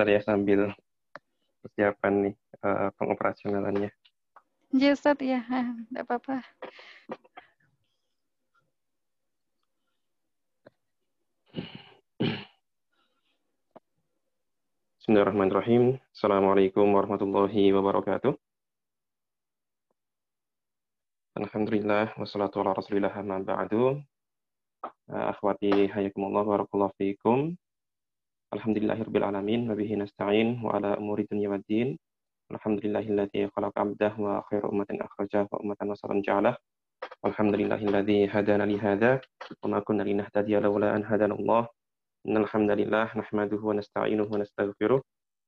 sebentar ya sambil persiapan nih uh, pengoperasionalannya. Ya Ustaz, ya, enggak apa-apa. Bismillahirrahmanirrahim. Assalamualaikum warahmatullahi wabarakatuh. Alhamdulillah wassalatu ala rasulillah amma ba'du. Uh, akhwati hayakumullah barakallahu fiikum. Alhamdulillahirabbil alamin wa bihi nasta'in wa ala umuri dunya waddin. Alhamdulillahilladzi khalaqa 'abdah wa khairu ummatin akhrajahu wa ummatan wasalan ja'alah. Alhamdulillahilladzi hadana li hadza wa ma kunna linahtadiya laula an hadana Allah. Innal hamdalillah nahmaduhu wa nasta'inuhu wa nastaghfiruh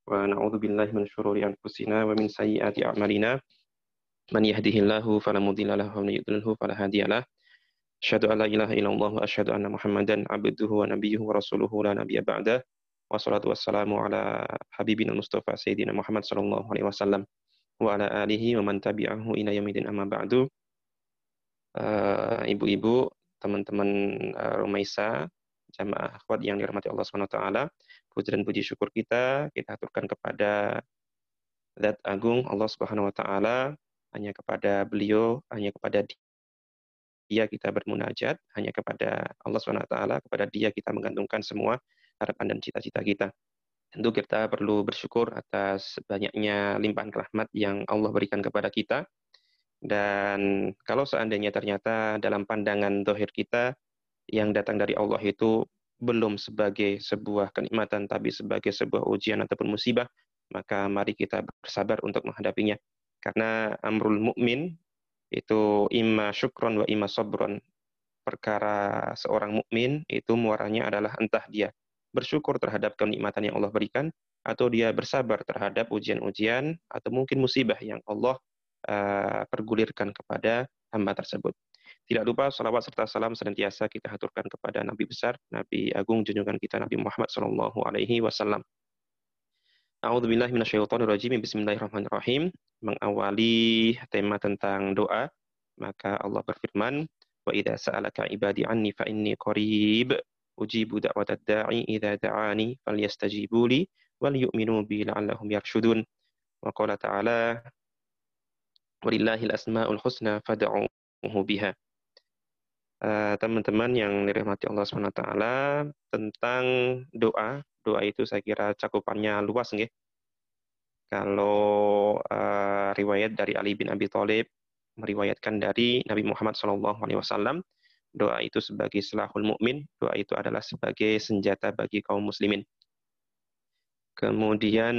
wa na'udzu billahi min shururi anfusina wa min sayyiati a'malina. Man yahdihillahu fala mudilla lahu wa man yudlilhu fala hadiyalah. Asyhadu an la ilaha illallah wa asyhadu anna Muhammadan abduhu wa nabiyyuhu wa Wassalatu wassalamu ala habibina Mustafa Sayyidina Muhammad sallallahu alaihi wasallam wa ala alihi wa man tabi'ahu ila yaumil amma ba'du. Uh, ibu-ibu, teman-teman uh, Rumaisa, jamaah akhwat yang dirahmati Allah Subhanahu wa taala. Puji dan puji syukur kita kita aturkan kepada Zat Agung Allah Subhanahu wa taala, hanya kepada beliau, hanya kepada dia kita bermunajat, hanya kepada Allah Subhanahu wa taala, kepada dia kita menggantungkan semua harapan dan cita-cita kita. Tentu kita perlu bersyukur atas banyaknya limpahan rahmat yang Allah berikan kepada kita. Dan kalau seandainya ternyata dalam pandangan dohir kita yang datang dari Allah itu belum sebagai sebuah kenikmatan tapi sebagai sebuah ujian ataupun musibah, maka mari kita bersabar untuk menghadapinya. Karena amrul mukmin itu imma syukron wa imma sabron. Perkara seorang mukmin itu muaranya adalah entah dia bersyukur terhadap kenikmatan yang Allah berikan atau dia bersabar terhadap ujian-ujian atau mungkin musibah yang Allah uh, pergulirkan kepada hamba tersebut. Tidak lupa salawat serta salam senantiasa kita haturkan kepada Nabi besar, Nabi agung junjungan kita Nabi Muhammad Shallallahu Alaihi Wasallam. A'udzubillahi minasyaitonirrajim. Bismillahirrahmanirrahim. Mengawali tema tentang doa, maka Allah berfirman, "Wa idza sa'alaka ibadi anni fa inni qarib ujibu da'watad da'i idza da'ani falyastajibu li wal yu'minu bi la'allahum yarshudun." Wa qala ta'ala, "Walillahil asma'ul husna fad'uhu biha." Eh, teman-teman uh, yang dirahmati Allah SWT tentang doa. Doa itu saya kira cakupannya luas nggih. Kalau uh, riwayat dari Ali bin Abi Thalib meriwayatkan dari Nabi Muhammad SAW, doa itu sebagai selahul mukmin, doa itu adalah sebagai senjata bagi kaum muslimin. Kemudian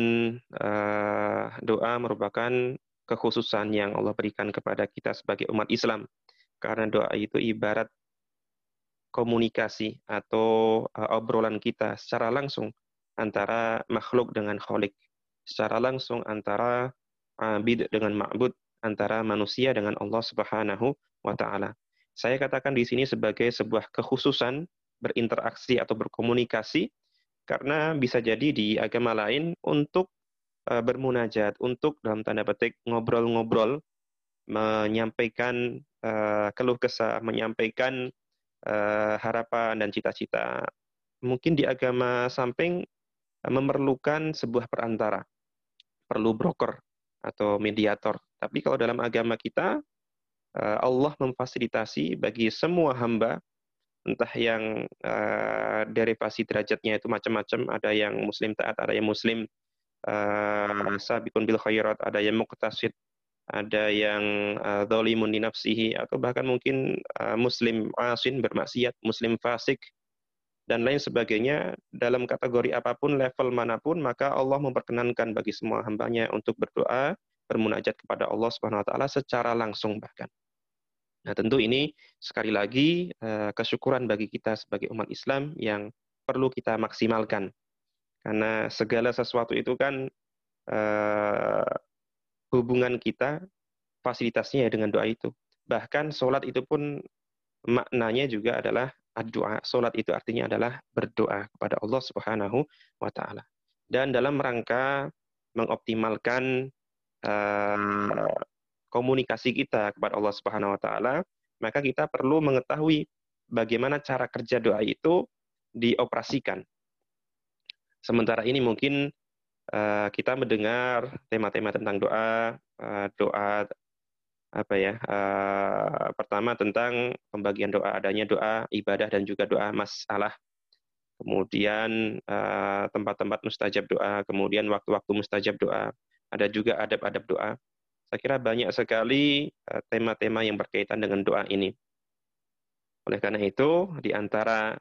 uh, doa merupakan kekhususan yang Allah berikan kepada kita sebagai umat Islam karena doa itu ibarat komunikasi atau uh, obrolan kita secara langsung antara makhluk dengan kholik, secara langsung antara abid dengan ma'bud, antara manusia dengan Allah Subhanahu wa taala. Saya katakan di sini sebagai sebuah kekhususan berinteraksi atau berkomunikasi karena bisa jadi di agama lain untuk uh, bermunajat, untuk dalam tanda petik ngobrol-ngobrol menyampaikan uh, keluh kesah, menyampaikan uh, harapan dan cita-cita. Mungkin di agama samping memerlukan sebuah perantara, perlu broker atau mediator. Tapi kalau dalam agama kita, Allah memfasilitasi bagi semua hamba, entah yang uh, derivasi derajatnya itu macam-macam, ada yang muslim taat, ada yang muslim uh, sabikun bil khairat, ada yang muqtasid, ada yang uh, zalimun atau bahkan mungkin uh, muslim asin bermaksiat, muslim fasik dan lain sebagainya dalam kategori apa pun level mana pun maka Allah memperkenankan bagi semua hambanya untuk berdoa bermunajat kepada Allah Subhanahu wa taala secara langsung bahkan. Nah, tentu ini sekali lagi uh, kesyukuran bagi kita sebagai umat Islam yang perlu kita maksimalkan. Karena segala sesuatu itu kan uh, hubungan kita fasilitasnya ya dengan doa itu. Bahkan sholat itu pun maknanya juga adalah doa. Sholat itu artinya adalah berdoa kepada Allah Subhanahu wa taala. Dan dalam rangka mengoptimalkan uh, komunikasi kita kepada Allah Subhanahu wa taala, maka kita perlu mengetahui bagaimana cara kerja doa itu dioperasikan. Sementara ini mungkin uh, kita mendengar tema-tema tentang doa, uh, doa apa ya? Uh, pertama tentang pembagian doa, adanya doa ibadah dan juga doa masalah. Kemudian tempat-tempat uh, mustajab doa, kemudian waktu-waktu mustajab doa. Ada juga adab-adab doa. Saya kira banyak sekali tema-tema uh, yang berkaitan dengan doa ini. Oleh karena itu, di antara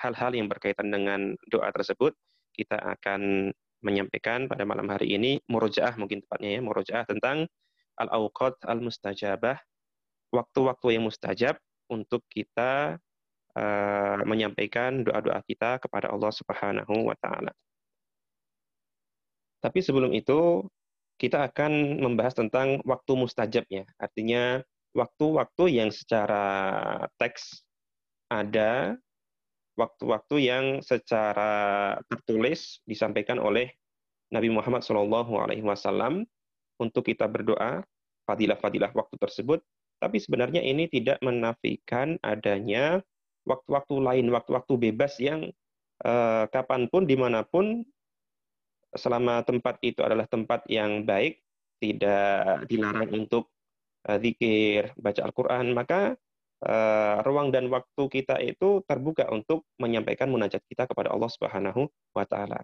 hal-hal uh, yang berkaitan dengan doa tersebut, kita akan menyampaikan pada malam hari ini murojaah mungkin tepatnya ya murojaah tentang al-awqat al-mustajabah waktu-waktu yang mustajab untuk kita uh, menyampaikan doa-doa kita kepada Allah Subhanahu wa taala. Tapi sebelum itu kita akan membahas tentang waktu mustajabnya. Artinya waktu-waktu yang secara teks ada waktu-waktu yang secara tertulis disampaikan oleh Nabi Muhammad Wasallam untuk kita berdoa fadilah-fadilah waktu tersebut. Tapi sebenarnya ini tidak menafikan adanya waktu-waktu lain, waktu-waktu bebas yang eh, kapan pun, di mana pun, selama tempat itu adalah tempat yang baik, tidak dilarang untuk eh, zikir, baca Al-Quran, maka uh, ruang dan waktu kita itu terbuka untuk menyampaikan munajat kita kepada Allah Subhanahu wa taala.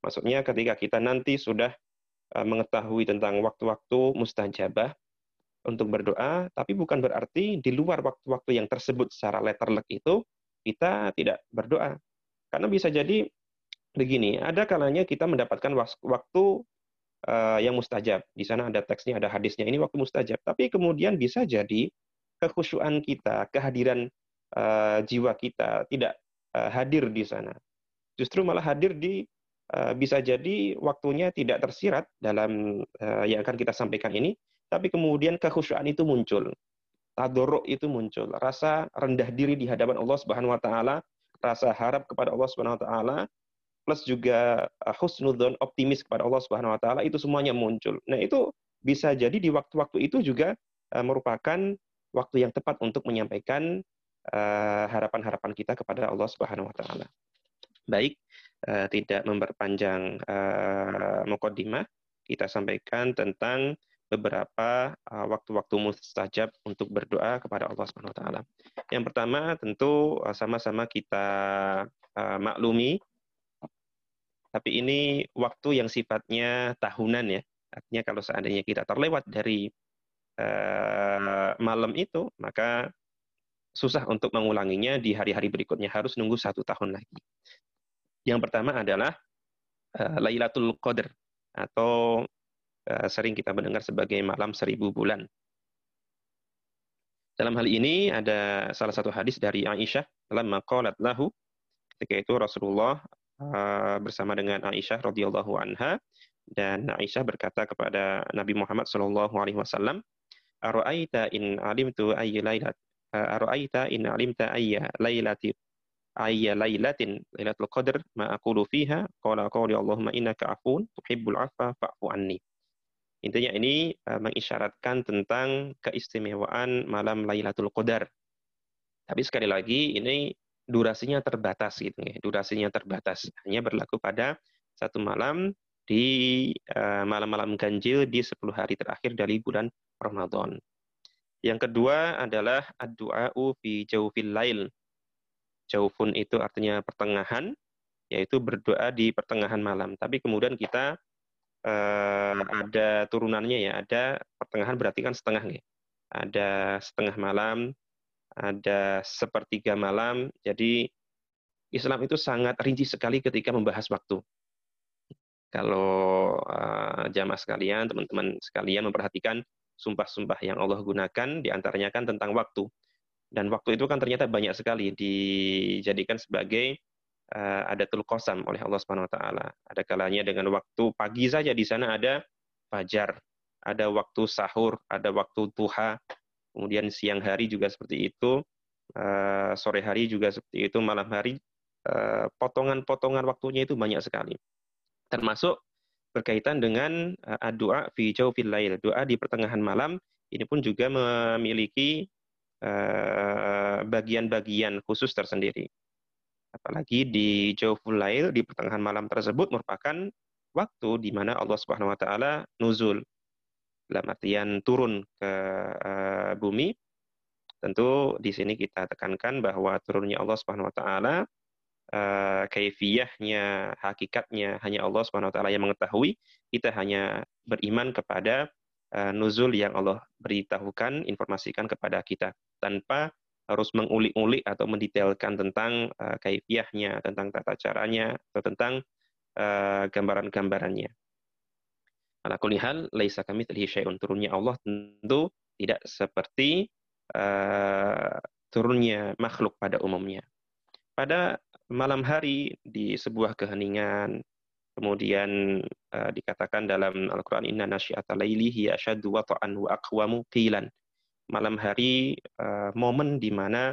Maksudnya ketika kita nanti sudah uh, mengetahui tentang waktu-waktu mustajabah untuk berdoa, tapi bukan berarti di luar waktu-waktu yang tersebut secara letterlek itu kita tidak berdoa. Karena bisa jadi begini, ada kalanya kita mendapatkan waktu uh, yang mustajab. Di sana ada teksnya, ada hadisnya. Ini waktu mustajab. Tapi kemudian bisa jadi kekhusyuan kita, kehadiran uh, jiwa kita tidak uh, hadir di sana. Justru malah hadir di uh, bisa jadi waktunya tidak tersirat dalam uh, yang akan kita sampaikan ini, tapi kemudian kekhusyuan itu muncul. Tadorok itu muncul, rasa rendah diri di hadapan Allah Subhanahu wa taala, rasa harap kepada Allah Subhanahu wa taala, plus juga uh, husnudzon optimis kepada Allah Subhanahu wa taala itu semuanya muncul. Nah, itu bisa jadi di waktu-waktu itu juga uh, merupakan waktu yang tepat untuk menyampaikan eh, harapan-harapan kita kepada Allah Subhanahu wa taala. Baik, tidak memperpanjang mukaddimah, kita sampaikan tentang beberapa waktu-waktu mustajab untuk berdoa kepada Allah Subhanahu wa taala. Yang pertama tentu sama-sama kita maklumi tapi ini waktu yang sifatnya tahunan ya. Artinya kalau seandainya kita terlewat dari Eh, malam itu, maka susah untuk mengulanginya di hari-hari berikutnya. Harus nunggu satu tahun lagi. Yang pertama adalah uh, Lailatul Qadar atau uh, sering kita mendengar sebagai malam seribu bulan. Dalam hal ini ada salah satu hadis dari Aisyah dalam maqalat lahu ketika itu Rasulullah uh, bersama dengan Aisyah radhiyallahu anha. Dan Aisyah berkata kepada Nabi Muhammad sallallahu alaihi wasallam Ara'aita in alimtu ayya lailat Ara'aita in alimta ayya lailati ayya lailatin lailatul qadr ma aqulu fiha. Qala qawli Allahumma innaka afun tuhibbul afa fa'fu anni. Intinya ini uh, mengisyaratkan tentang keistimewaan malam Lailatul Qadar. Tapi sekali lagi ini durasinya terbatas gitu ya. Durasinya terbatas. Hanya berlaku pada satu malam di malam-malam ganjil di 10 hari terakhir dari bulan Ramadan. Yang kedua adalah ad-du'a'u fi jawfil lail. Jawfun itu artinya pertengahan, yaitu berdoa di pertengahan malam. Tapi kemudian kita uh, ada turunannya ya, ada pertengahan berarti kan setengah nih. Ada setengah malam, ada sepertiga malam. Jadi Islam itu sangat rinci sekali ketika membahas waktu. Kalau uh, jamaah sekalian, teman-teman sekalian memperhatikan sumpah-sumpah yang Allah gunakan di antaranya kan tentang waktu. Dan waktu itu kan ternyata banyak sekali dijadikan sebagai uh, adatul qasam oleh Allah Subhanahu wa taala. Ada kalanya dengan waktu pagi saja di sana ada fajar, ada waktu sahur, ada waktu duha, kemudian siang hari juga seperti itu, uh, sore hari juga seperti itu, malam hari eh, potongan-potongan waktunya itu banyak sekali. Termasuk berkaitan dengan uh, doa fi jawfil lail, doa di pertengahan malam ini pun juga memiliki bagian-bagian khusus tersendiri. Apalagi di Jawful Lail di pertengahan malam tersebut merupakan waktu di mana Allah Subhanahu wa taala nuzul dalam artian turun ke uh, bumi. Tentu di sini kita tekankan bahwa turunnya Allah Subhanahu wa taala kaifiyahnya, hakikatnya hanya Allah Subhanahu wa taala yang mengetahui. Kita hanya beriman kepada uh, nuzul yang Allah beritahukan, informasikan kepada kita tanpa harus mengulik-ulik atau mendetailkan tentang uh, kaifiyahnya, tentang tata caranya, atau tentang uh, gambaran-gambarannya. Ala kulihal, laisa kami terlihat syai'un. Turunnya Allah tentu tidak seperti uh, turunnya makhluk pada umumnya. Pada malam hari di sebuah keheningan, kemudian uh, dikatakan dalam Al-Quran, Inna nasyi'ata layli hiya asyaddu wata'an wa aqwamu qilan malam hari uh, momen di mana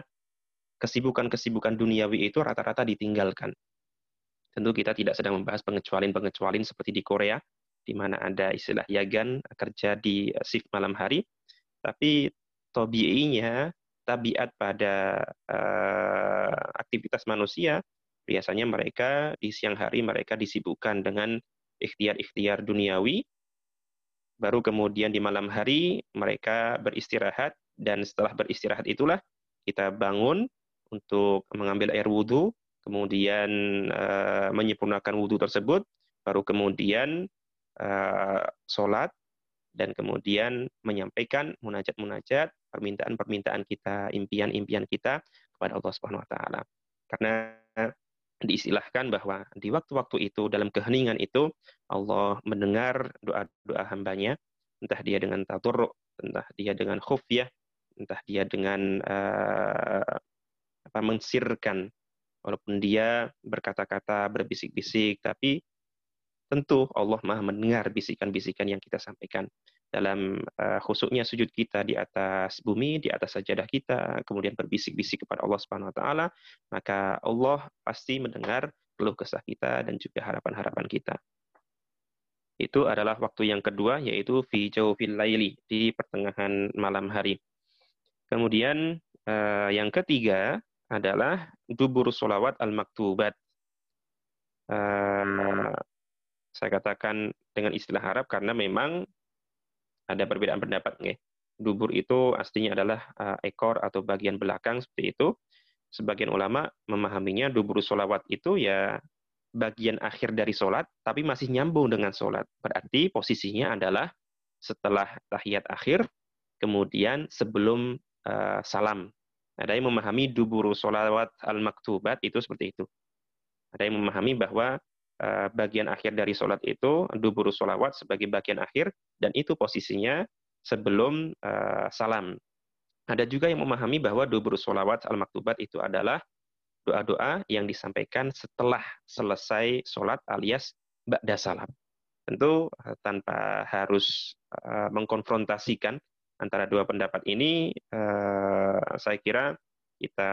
kesibukan-kesibukan duniawi itu rata-rata ditinggalkan. Tentu kita tidak sedang membahas pengecualian-pengecualian seperti di Korea, di mana ada istilah yagan kerja di shift malam hari, tapi tobi'inya, tabiat pada uh, aktivitas manusia, biasanya mereka di siang hari mereka disibukkan dengan ikhtiar-ikhtiar duniawi, baru kemudian di malam hari mereka beristirahat dan setelah beristirahat itulah kita bangun untuk mengambil air wudhu, kemudian uh, menyempurnakan wudhu tersebut, baru kemudian sholat, dan kemudian menyampaikan munajat-munajat, permintaan-permintaan kita, impian-impian kita kepada Allah Subhanahu wa taala. Karena diistilahkan bahwa di waktu-waktu itu dalam keheningan itu Allah mendengar doa-doa hambanya entah dia dengan taturruk entah dia dengan khufyah entah dia dengan uh, apa mensirkan walaupun dia berkata-kata berbisik-bisik tapi tentu Allah Maha mendengar bisikan-bisikan yang kita sampaikan dalam uh, khusuknya sujud kita di atas bumi, di atas sajadah kita, kemudian berbisik-bisik kepada Allah Subhanahu wa taala, maka Allah pasti mendengar keluh kesah kita dan juga harapan-harapan kita. Itu adalah waktu yang kedua yaitu fi jawfil laili di pertengahan malam hari. Kemudian uh, yang ketiga adalah dubur solawat al-maktubat. Uh, saya katakan dengan istilah Arab karena memang ada perbedaan pendapat nggih. Dubur itu aslinya adalah uh, ekor atau bagian belakang seperti itu. Sebagian ulama memahaminya dubur solawat itu ya bagian akhir dari sholat, tapi masih nyambung dengan sholat. Berarti posisinya adalah setelah tahiyat akhir, kemudian sebelum uh, salam. Ada yang memahami duburu solawat al-maktubat itu seperti itu. Ada yang memahami bahwa Eh, bagian akhir dari sholat itu duburu sholawat sebagai bagian akhir dan itu posisinya sebelum uh, salam. Ada juga yang memahami bahwa duburu sholawat al-maktubat itu adalah doa-doa yang disampaikan setelah selesai sholat alias ba'da salam. Tentu uh, tanpa harus uh, mengkonfrontasikan antara dua pendapat ini, saya kira kita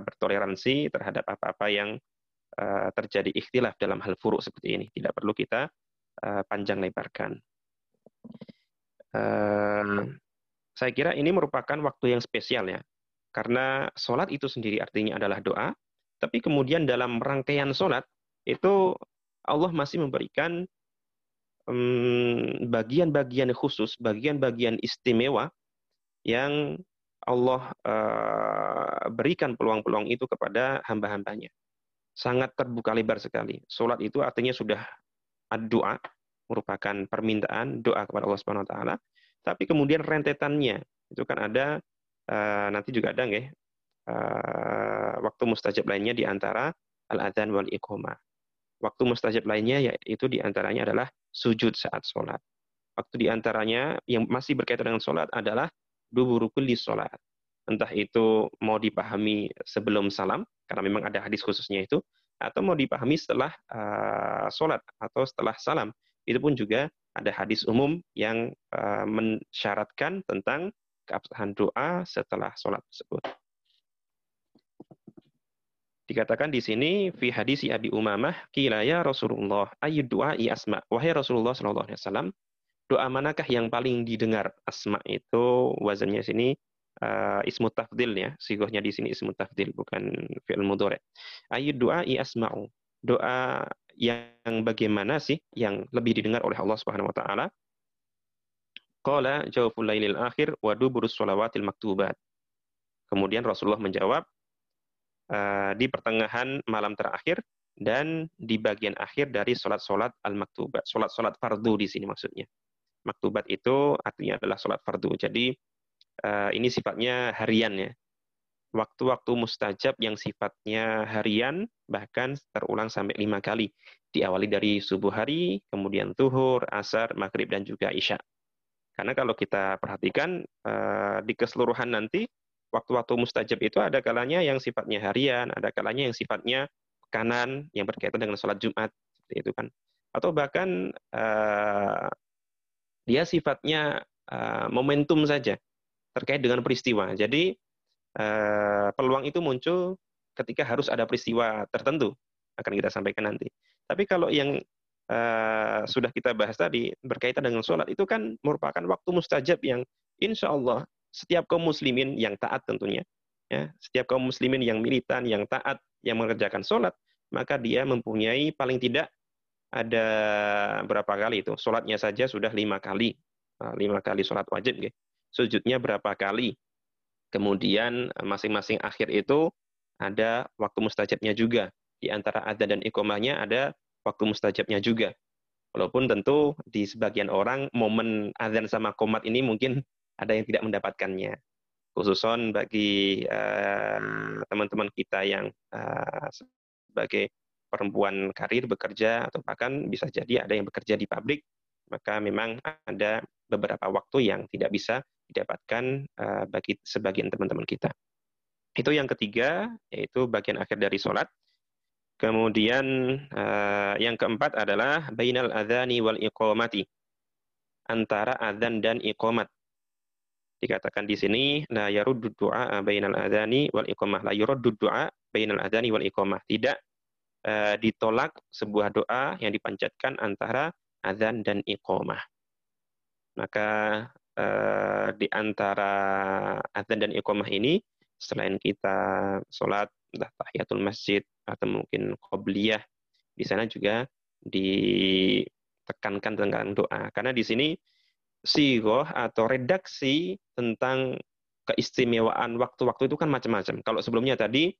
bertoleransi terhadap apa-apa yang terjadi ikhtilaf dalam hal furuk seperti ini. Tidak perlu kita uh, panjang lebarkan. Uh, saya kira ini merupakan waktu yang spesial ya, karena sholat itu sendiri artinya adalah doa, tapi kemudian dalam rangkaian sholat itu Allah masih memberikan bagian-bagian um, khusus, bagian-bagian istimewa yang Allah berikan peluang-peluang itu kepada hamba-hambanya sangat terbuka lebar sekali. Solat itu artinya sudah doa, merupakan permintaan doa kepada Allah Subhanahu wa taala. Tapi kemudian rentetannya itu kan ada uh, nanti juga ada nggih uh, waktu mustajab lainnya di antara al-adzan wal iqamah. Waktu mustajab lainnya yaitu di antaranya adalah sujud saat sholat. Waktu di antaranya yang masih berkaitan dengan sholat adalah duburu kulli sholat. Entah itu mau dipahami sebelum salam, karena memang ada hadis khususnya itu, atau mau dipahami setelah uh, sholat atau setelah salam. Itu pun juga ada hadis umum yang uh, mensyaratkan tentang keabsahan doa setelah sholat tersebut. Dikatakan di sini fi hadis Abi Umamah kila ya Rasulullah ayu doa i asma. Wahai Rasulullah wasallam, doa manakah yang paling didengar? Asma itu wazannya sini uh, ismu tafdil ya. Sigohnya di sini ismu tafdil bukan fi'il mudhari. Ayu doa asma'u. Doa yang bagaimana sih yang lebih didengar oleh Allah Subhanahu wa taala? Qala jawful lailil akhir wa duburus shalawatil maktubat. Kemudian Rasulullah menjawab uh, di pertengahan malam terakhir dan di bagian akhir dari sholat-sholat al-maktubat. Sholat-sholat fardu di sini maksudnya. Maktubat itu artinya adalah sholat fardu. Jadi uh, ini sifatnya harian ya. Waktu-waktu mustajab yang sifatnya harian bahkan terulang sampai lima kali. Diawali dari subuh hari, kemudian tuhur, asar, maghrib, dan juga isya. Karena kalau kita perhatikan uh, di keseluruhan nanti, waktu-waktu mustajab itu ada kalanya yang sifatnya harian, ada kalanya yang sifatnya kanan yang berkaitan dengan sholat Jumat, seperti itu kan. Atau bahkan uh, dia sifatnya uh, momentum saja terkait dengan peristiwa. Jadi uh, peluang itu muncul ketika harus ada peristiwa tertentu akan kita sampaikan nanti. Tapi kalau yang uh, sudah kita bahas tadi berkaitan dengan sholat itu kan merupakan waktu mustajab yang insya Allah setiap kaum muslimin yang taat tentunya, ya setiap kaum muslimin yang militan, yang taat, yang mengerjakan sholat, maka dia mempunyai paling tidak ada berapa kali itu? Sholatnya saja sudah lima kali, lima kali sholat wajib, gitu sujudnya berapa kali. Kemudian eh, masing-masing akhir itu ada waktu mustajabnya juga. Di antara adzan dan iqomahnya ada waktu mustajabnya juga. Walaupun tentu di sebagian orang momen adzan sama komat ini mungkin ada yang tidak mendapatkannya. Khususon bagi eh, teman-teman uh, kita yang uh, sebagai perempuan karir bekerja atau bahkan bisa jadi ada yang bekerja di pabrik, maka memang ada beberapa waktu yang tidak bisa didapatkan uh, bagi sebagian teman-teman kita. Itu yang ketiga, yaitu bagian akhir dari sholat. Kemudian uh, yang keempat adalah bainal adhani wal iqamati. Antara adzan dan iqamat. Dikatakan di sini la yaruddu du'a bainal adhani wal iqamah. La yuruddu du'a bainal adhani wal iqamah. Tidak uh, ditolak sebuah doa yang dipanjatkan antara adzan dan iqamah. Maka eh, di antara adzan dan iqamah ini selain kita sholat tahiyatul masjid atau mungkin qobliyah di sana juga ditekankan tentang doa karena di sini sigoh atau redaksi tentang keistimewaan waktu-waktu itu kan macam-macam. Kalau sebelumnya tadi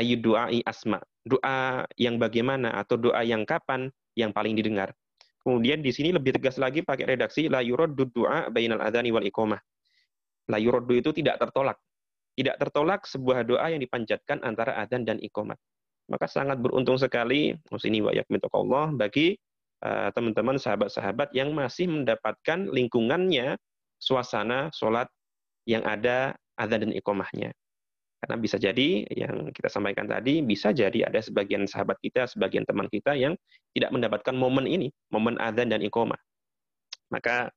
ayu doa asma, doa yang bagaimana atau doa yang kapan yang paling didengar. Kemudian di sini lebih tegas lagi pakai redaksi la yuraddu du'a bainal adzani wal iqamah. La yuraddu itu tidak tertolak. Tidak tertolak sebuah doa yang dipanjatkan antara adzan dan iqamat. Maka sangat beruntung sekali musini wa Allah bagi uh, teman-teman sahabat-sahabat yang masih mendapatkan lingkungannya suasana sholat yang ada adzan dan iqamahnya. Karena bisa jadi yang kita sampaikan tadi, bisa jadi ada sebagian sahabat kita, sebagian teman kita yang tidak mendapatkan momen ini, momen adzan dan iqomah. Maka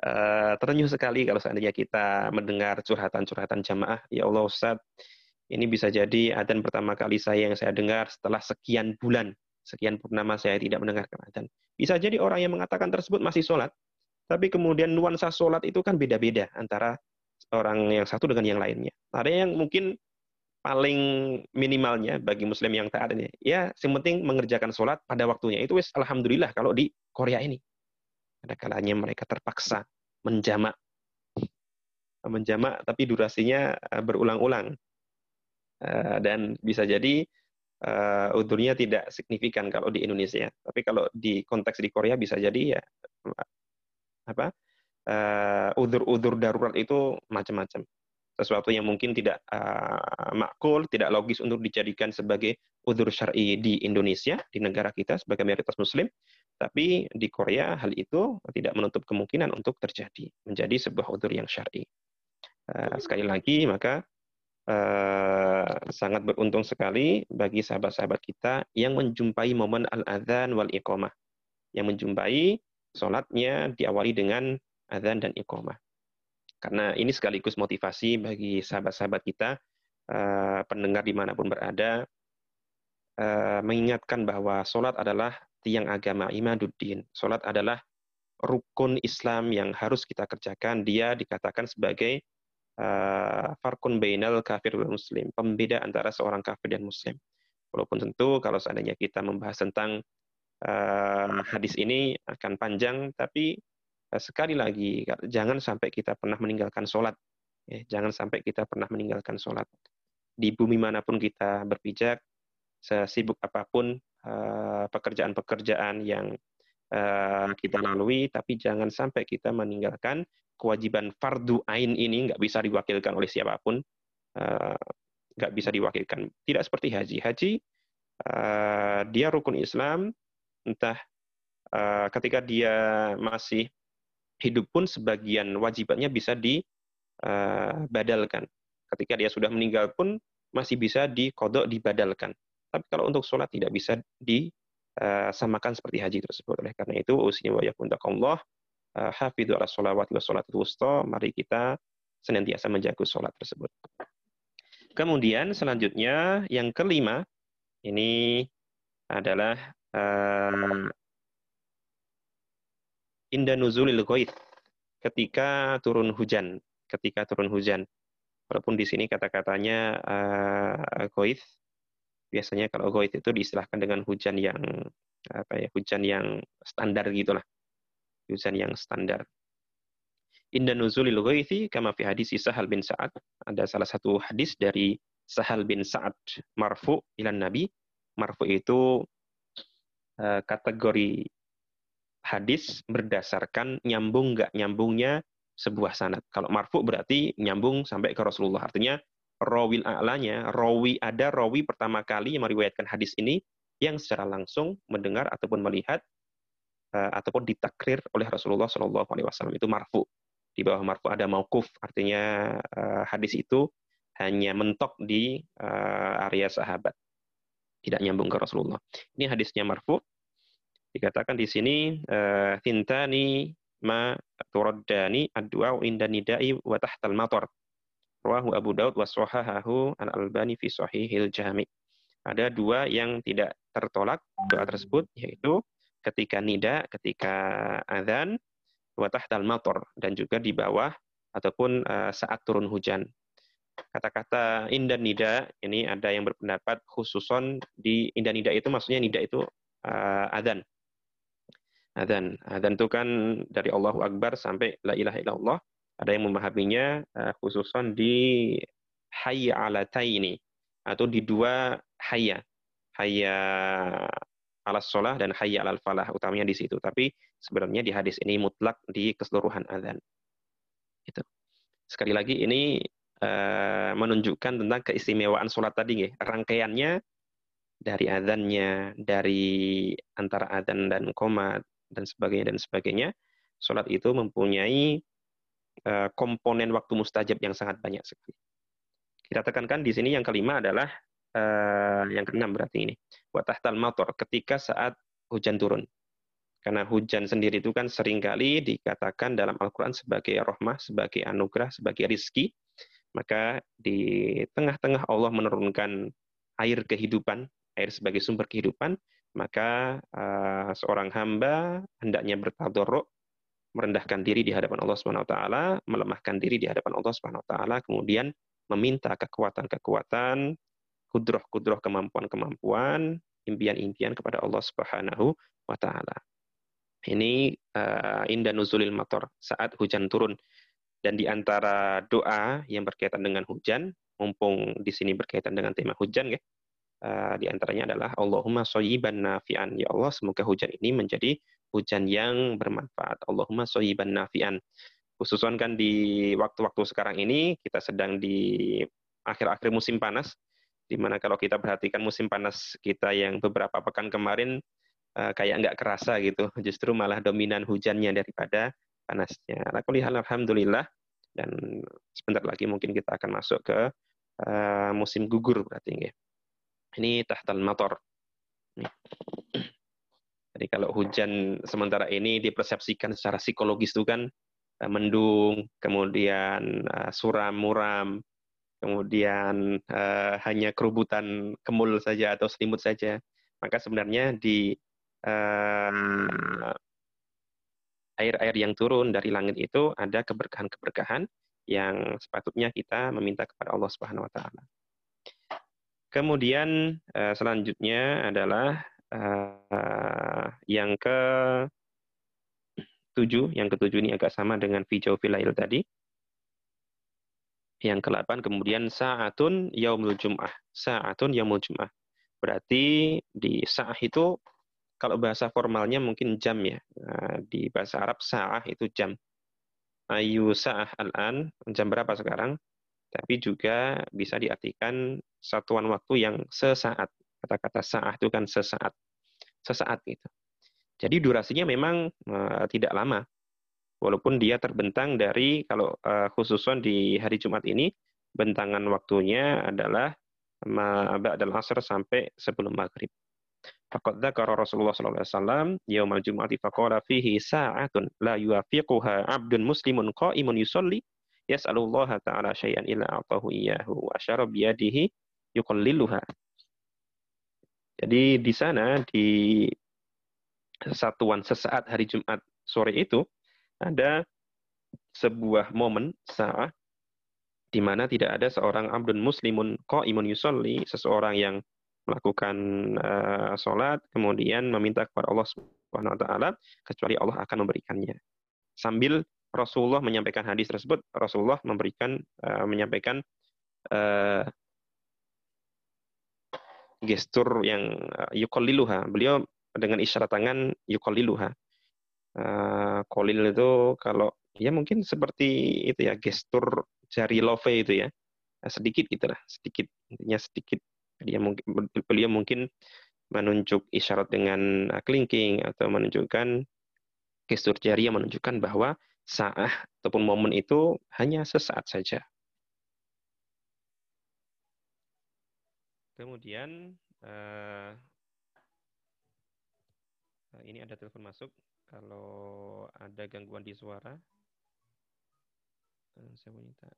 uh, terenyuh sekali kalau seandainya kita mendengar curhatan-curhatan jamaah, ya Allah Ustaz, ini bisa jadi adzan pertama kali saya yang saya dengar setelah sekian bulan, sekian purnama saya tidak mendengarkan adzan. Bisa jadi orang yang mengatakan tersebut masih sholat, tapi kemudian nuansa sholat itu kan beda-beda antara orang yang satu dengan yang lainnya. Ada yang mungkin paling minimalnya bagi muslim yang taat ini, ya yang penting mengerjakan sholat pada waktunya. Itu wis alhamdulillah kalau di Korea ini. Ada kalanya mereka terpaksa menjamak. Menjamak tapi durasinya eh, berulang-ulang. Eh, dan bisa jadi uh, udurnya tidak signifikan kalau di Indonesia. Tapi kalau di konteks di Korea bisa jadi ya apa uh, udur-udur darurat itu macam-macam. Sesuatu yang mungkin tidak uh, makul, tidak logis untuk dijadikan sebagai udur syar'i di Indonesia, di negara kita sebagai mayoritas muslim, tapi di Korea hal itu tidak menutup kemungkinan untuk terjadi, menjadi sebuah udur yang syar'i. Uh, sekali lagi, maka uh, sangat beruntung sekali bagi sahabat-sahabat kita yang menjumpai momen al-adhan wal iqamah, yang menjumpai sholatnya diawali dengan adzan dan iqamah. Karena ini sekaligus motivasi bagi sahabat-sahabat kita, uh, pendengar di mana pun berada, uh, mengingatkan bahwa sholat adalah tiang agama imaduddin. Sholat adalah rukun Islam yang harus kita kerjakan. Dia dikatakan sebagai uh, farkun bainal kafir wal muslim, pembeda antara seorang kafir dan muslim. Walaupun tentu kalau seandainya kita membahas tentang uh, hadis ini akan panjang, tapi sekali lagi jangan sampai kita pernah meninggalkan sholat. Ya, jangan sampai kita pernah meninggalkan sholat. Di bumi mana pun kita berpijak, sesibuk apa pun pekerjaan-pekerjaan yang kita lalui, tapi jangan sampai kita meninggalkan kewajiban fardu ain ini nggak bisa diwakilkan oleh siapa pun, nggak bisa diwakilkan. Tidak seperti haji. Haji dia rukun Islam, entah ketika dia masih hidup pun sebagian wajibannya bisa dibadalkan. Ketika dia sudah meninggal pun masih bisa dikodok dibadalkan. Tapi kalau untuk sholat tidak bisa disamakan seperti haji tersebut. Oleh karena itu, usinya wa Allah uh, hafidhu ala sholawati wa sholatul wusta, mari kita senantiasa menjaga sholat tersebut. Kemudian selanjutnya yang kelima ini adalah inda nuzulil ghaith ketika turun hujan, ketika turun hujan. Walaupun di sini kata-katanya uh, ghaith biasanya kalau ghaith itu diistilahkan dengan hujan yang apa ya, hujan yang standar gitulah hujan yang standar. Inda nuzulil ghaithi kama fi hadis Sahal bin Sa'ad. Ada salah satu hadis dari Sahal bin Sa'ad marfu ilan Nabi. Marfu itu uh, kategori hadis berdasarkan nyambung nggak nyambungnya sebuah sanad. Kalau marfu berarti nyambung sampai ke Rasulullah. Artinya rawil a'lanya, rawi ada rawi pertama kali yang meriwayatkan hadis ini yang secara langsung mendengar ataupun melihat uh, ataupun ditakrir oleh Rasulullah Shallallahu Alaihi Wasallam itu marfu. Di bawah marfu ada maukuf, artinya uh, hadis itu hanya mentok di uh, area sahabat, tidak nyambung ke Rasulullah. Ini hadisnya marfu. Dikatakan di sini tintani ma turaddani ad-du'a inda nidai wa tahtal matar. Rawahu Abu Daud wa sahahahu an Albani fi sahihil jami. Ada dua yang tidak tertolak doa tersebut yaitu ketika nida, ketika adzan, wa tahtal mator dan juga di bawah ataupun uh, saat turun hujan. Kata-kata indan nida ini ada yang berpendapat khususon di indan nida itu maksudnya nida itu uh, adzan. Adzan. Adzan itu kan dari Allahu Akbar sampai la ilaha illallah. Ada yang memahaminya uh, khususon di hayya ala taini atau di dua hayya. Hayya alas sholah dan hayya alal falah utamanya di situ. Tapi sebenarnya di hadis ini mutlak di keseluruhan adzan. Itu. Sekali lagi ini uh, menunjukkan tentang keistimewaan sholat tadi ya. Rangkaiannya dari adzannya, dari antara adzan dan komat dan sebagainya dan sebagainya. Sholat itu mempunyai uh, komponen waktu mustajab yang sangat banyak sekali. Kita tekankan di sini yang kelima adalah uh, yang keenam berarti ini. Watahtal motor ketika saat hujan turun. Karena hujan sendiri itu kan sering kali dikatakan dalam Al-Quran sebagai rahmah, sebagai anugerah, sebagai rizki. Maka di tengah-tengah Allah menurunkan air kehidupan, air sebagai sumber kehidupan, maka uh, seorang hamba hendaknya bertadarruk, merendahkan diri di hadapan Allah Subhanahu wa taala, melemahkan diri di hadapan Allah Subhanahu wa taala, kemudian meminta kekuatan-kekuatan, kudroh-kudroh kemampuan-kemampuan, impian-impian kepada Allah Subhanahu wa taala. Ini uh, indah nuzulil mator saat hujan turun dan di antara doa yang berkaitan dengan hujan, mumpung di sini berkaitan dengan tema hujan ya. Uh, di antaranya adalah Allahumma soyiban nafian. Ya Allah, semoga hujan ini menjadi hujan yang bermanfaat. Allahumma soyiban nafian. Khususkan kan di waktu-waktu sekarang ini kita sedang di akhir-akhir musim panas Di mana kalau kita perhatikan musim panas kita yang beberapa pekan kemarin uh, kayak nggak kerasa gitu, justru malah dominan hujannya daripada panasnya. Aku lihat alhamdulillah dan sebentar lagi mungkin kita akan masuk ke uh, musim gugur berarti ya. Ini tahtal motor. Jadi kalau hujan sementara ini dipersepsikan secara psikologis itu kan uh, mendung, kemudian uh, suram muram, kemudian uh, hanya kerubutan kemul saja atau selimut saja, maka sebenarnya di air air-air yang turun dari langit itu ada keberkahan-keberkahan yang sepatutnya kita meminta kepada Allah Subhanahu wa taala. Kemudian uh, selanjutnya adalah uh, yang ke tujuh, yang ketujuh ini agak sama dengan fijau filail tadi. Yang ke-8 kemudian sa'atun yaumul jum'ah. Sa'atun yaumul jum'ah. Berarti di sa'ah itu kalau bahasa formalnya mungkin jam ya. Nah, di bahasa Arab sa'ah itu jam. Ayu sa'ah al-an, jam berapa sekarang? Tapi juga bisa diartikan satuan waktu yang sesaat. Kata-kata sa'ah itu kan sesaat. Sesaat itu. Jadi durasinya memang uh, tidak lama. Walaupun dia terbentang dari kalau uh, khususon di hari Jumat ini bentangan waktunya adalah ba'dal asr sampai sebelum maghrib. Faqad dzakara Rasulullah sallallahu alaihi wasallam yaumal jum'ati faqala fihi sa'atun la yuwafiquha 'abdun muslimun qa'imun yusalli yas'alullaha ta'ala syai'an illa a'tahu iyyahu wa biyadihi yuqalliluha. Jadi di sana di satuan sesaat hari Jumat sore itu ada sebuah momen saat di mana tidak ada seorang abdun muslimun qaimun yusolli, seseorang yang melakukan uh, sholat, kemudian meminta kepada Allah Subhanahu wa taala kecuali Allah akan memberikannya. Sambil Rasulullah menyampaikan hadis tersebut, Rasulullah memberikan uh, menyampaikan uh, gestur yang uh. Beliau dengan isyarat tangan yukolliluha. Uh, kolil itu kalau ya mungkin seperti itu ya gestur jari love itu ya sedikit gitulah sedikit intinya sedikit dia mungkin beliau mungkin menunjuk isyarat dengan kelingking atau menunjukkan gestur jari yang menunjukkan bahwa saat ataupun momen itu hanya sesaat saja. Kemudian uh, ini ada telepon masuk. Kalau ada gangguan di suara, uh, saya minta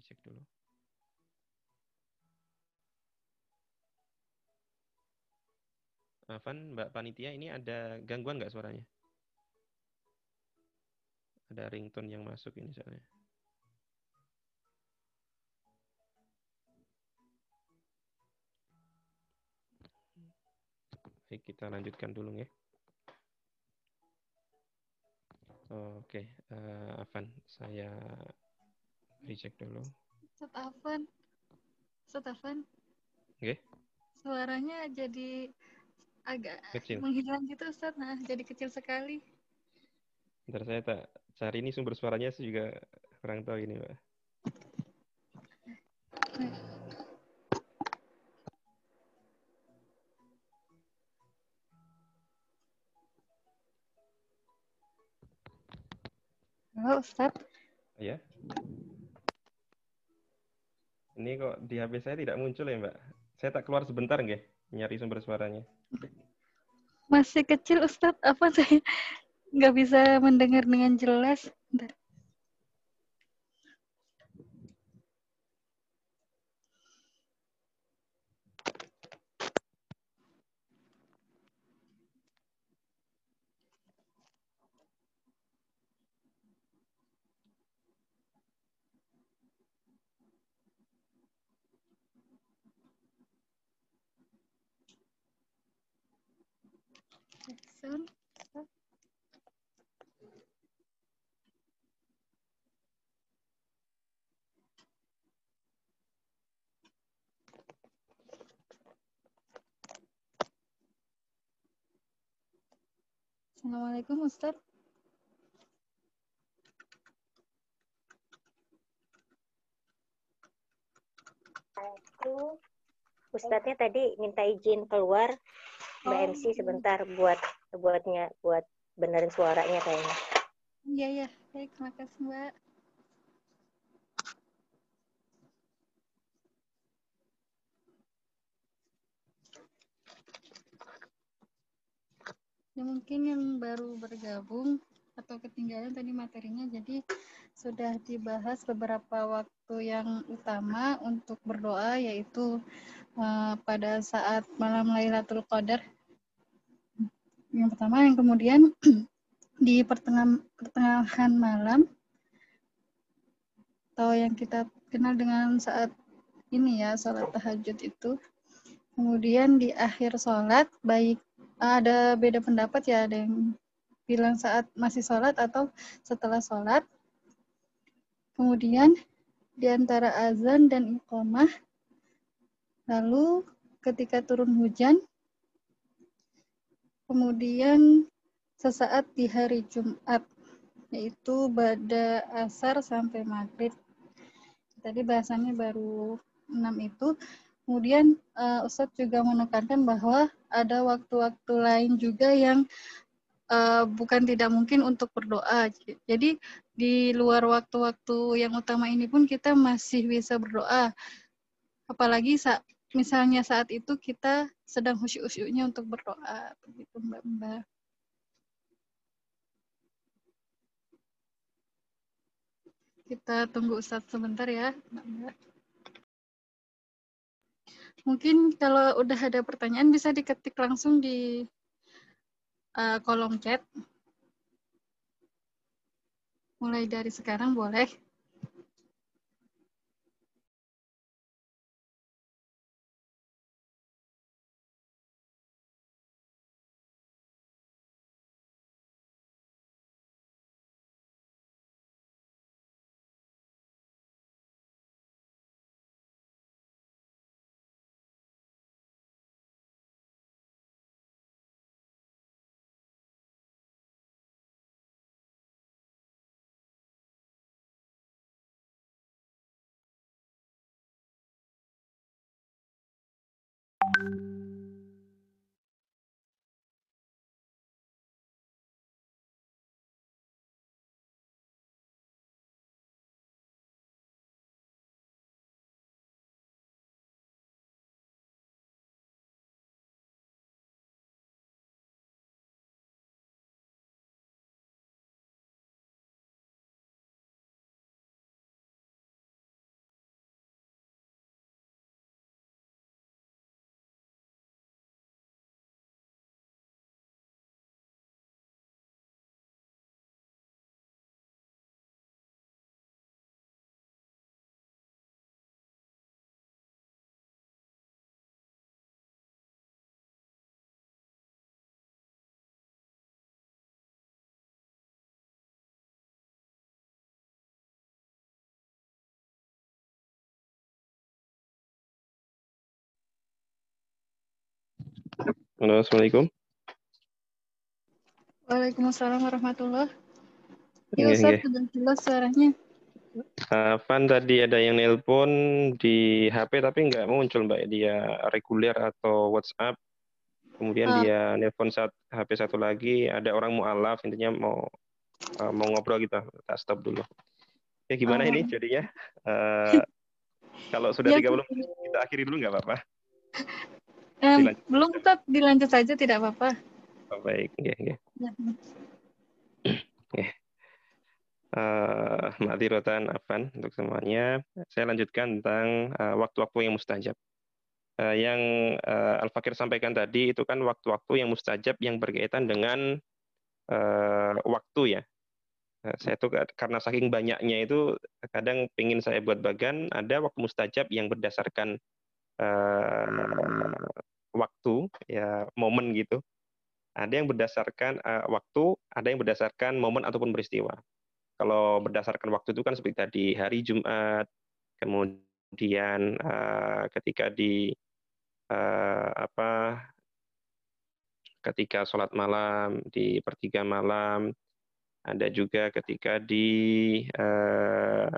cek dulu. Afan, Mbak Panitia, ini ada gangguan nggak suaranya? Ada ringtone yang masuk ini soalnya. Baik, kita lanjutkan dulu ya. Oke, okay. uh, Afan, saya recheck dulu. Ustaz Afan. Ustaz Afan. Oke. Okay. Suaranya jadi agak kecil. menghilang gitu Ustaz. Nah, jadi kecil sekali. Ntar saya tak cari ini sumber suaranya saya juga kurang tahu ini, Mbak. Halo Ustaz. Iya. Ini kok di HP saya tidak muncul ya, Mbak? Saya tak keluar sebentar nggih, nyari sumber suaranya. Masih kecil Ustadz, apa saya nggak bisa mendengar dengan jelas. Bentar. Assalamualaikum Ustaz. Aku Ustadznya tadi minta izin keluar Mbak oh. MC sebentar buat buatnya buat benerin suaranya kayaknya. Iya ya, baik terima kasih Mbak. Ya mungkin yang baru bergabung atau ketinggalan tadi materinya jadi sudah dibahas beberapa waktu yang utama untuk berdoa yaitu uh, pada saat malam Lailatul Qadar. Yang pertama, yang kemudian di pertengahan, pertengahan malam atau yang kita kenal dengan saat ini ya sholat tahajud itu. Kemudian di akhir sholat baik ada beda pendapat ya ada yang bilang saat masih sholat atau setelah sholat. Kemudian di antara azan dan iqamah lalu ketika turun hujan kemudian sesaat di hari Jumat yaitu pada asar sampai maghrib. Tadi bahasannya baru enam itu. Kemudian uh, Ustadz juga menekankan bahwa ada waktu-waktu lain juga yang uh, bukan tidak mungkin untuk berdoa. Jadi di luar waktu-waktu yang utama ini pun kita masih bisa berdoa. Apalagi saat misalnya saat itu kita sedang khusyuk-khusyuknya untuk berdoa begitu Mbak Mbak. Kita tunggu Ustadz sebentar ya, Mbak Mbak. Mungkin kalau udah ada pertanyaan bisa diketik langsung di uh, kolom chat. Mulai dari sekarang boleh. Halo, Assalamualaikum. Waalaikumsalam warahmatullahi Iya, Ustaz, sudah jelas suaranya. Uh, Van tadi ada yang nelpon di HP tapi nggak muncul Mbak. Dia reguler atau WhatsApp. Kemudian uh. dia nelpon saat HP satu lagi. Ada orang mualaf intinya mau uh, mau ngobrol kita tak stop dulu. Ya gimana uh. ini jadinya? Uh, kalau sudah ya, 30 menit kita akhiri dulu nggak apa-apa. Um, belum tetap dilanjut saja tidak apa-apa. Oh, baik, ya, ya. ya. Uh, mati rotan Afan untuk semuanya. Saya lanjutkan tentang uh, waktu-waktu yang mustajab. Uh, yang uh, Al-Fakir sampaikan tadi itu kan waktu-waktu yang mustajab yang berkaitan dengan uh, waktu ya. Uh, saya tuh karena saking banyaknya itu kadang ingin saya buat bagan ada waktu mustajab yang berdasarkan uh, waktu ya momen gitu. Ada yang berdasarkan uh, waktu ada yang berdasarkan momen ataupun peristiwa. Kalau berdasarkan waktu itu kan seperti tadi hari Jumat kemudian uh, ketika di uh, apa ketika sholat malam di pertiga malam ada juga ketika di uh,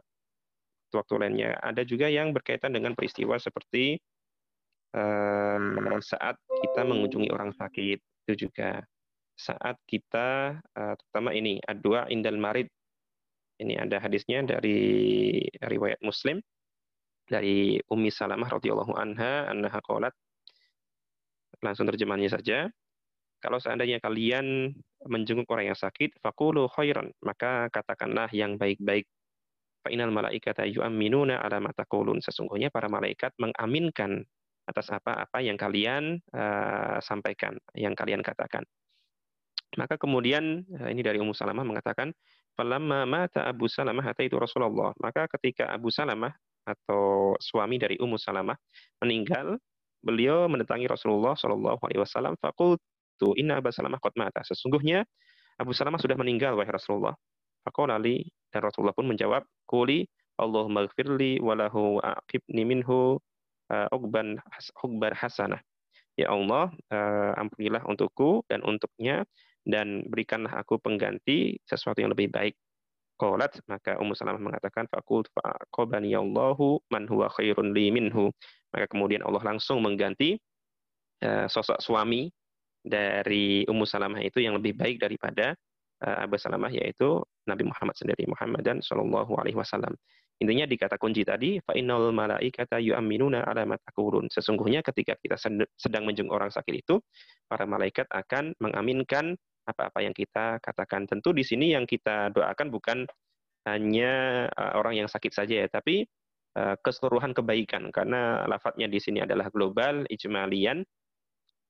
waktu lainnya. Ada juga yang berkaitan dengan peristiwa seperti uh, saat kita mengunjungi orang sakit itu juga. Saat kita uh, terutama ini adua indal marid. Ini ada hadisnya dari riwayat Muslim dari Ummi Salamah radhiyallahu anha annaha qalat. Langsung terjemahannya saja. Kalau seandainya kalian menjenguk orang yang sakit faqulu khairan maka katakanlah yang baik-baik. Fa inal malaikata yu'minuna ala ma sesungguhnya para malaikat mengaminkan atas apa-apa yang kalian uh, sampaikan, yang kalian katakan. Maka kemudian ini dari Ummu Salamah mengatakan, "Falamma mata Abu Salamah itu Rasulullah." Maka ketika Abu Salamah atau suami dari Ummu Salamah meninggal, beliau mendatangi Rasulullah Shallallahu alaihi wasallam, "Faqultu inna Abu Salamah qad mata." Sesungguhnya Abu Salamah sudah meninggal wahai Rasulullah. Faqala dan Rasulullah pun menjawab, "Quli Allahumma gfirli walahu aqibni minhu uh, uqban uqbar hasanah." Ya Allah, uh, ampunilah untukku dan untuknya dan berikanlah aku pengganti sesuatu yang lebih baik. Qalat maka Ummu Salamah mengatakan faqult faqabani Allahu man huwa khairun li minhu. Maka kemudian Allah langsung mengganti uh, sosok suami dari Ummu Salamah itu yang lebih baik daripada Abu Salamah yaitu Nabi Muhammad sendiri Muhammad dan Shallallahu alaihi wasallam. Intinya di kata kunci tadi fa innal malaikata yu'minuna ala ma Sesungguhnya ketika kita sedang menjenguk orang sakit itu para malaikat akan mengaminkan apa-apa yang kita katakan. Tentu di sini yang kita doakan bukan hanya uh, orang yang sakit saja ya, tapi uh, keseluruhan kebaikan. Karena lafadznya di sini adalah global, ijmalian,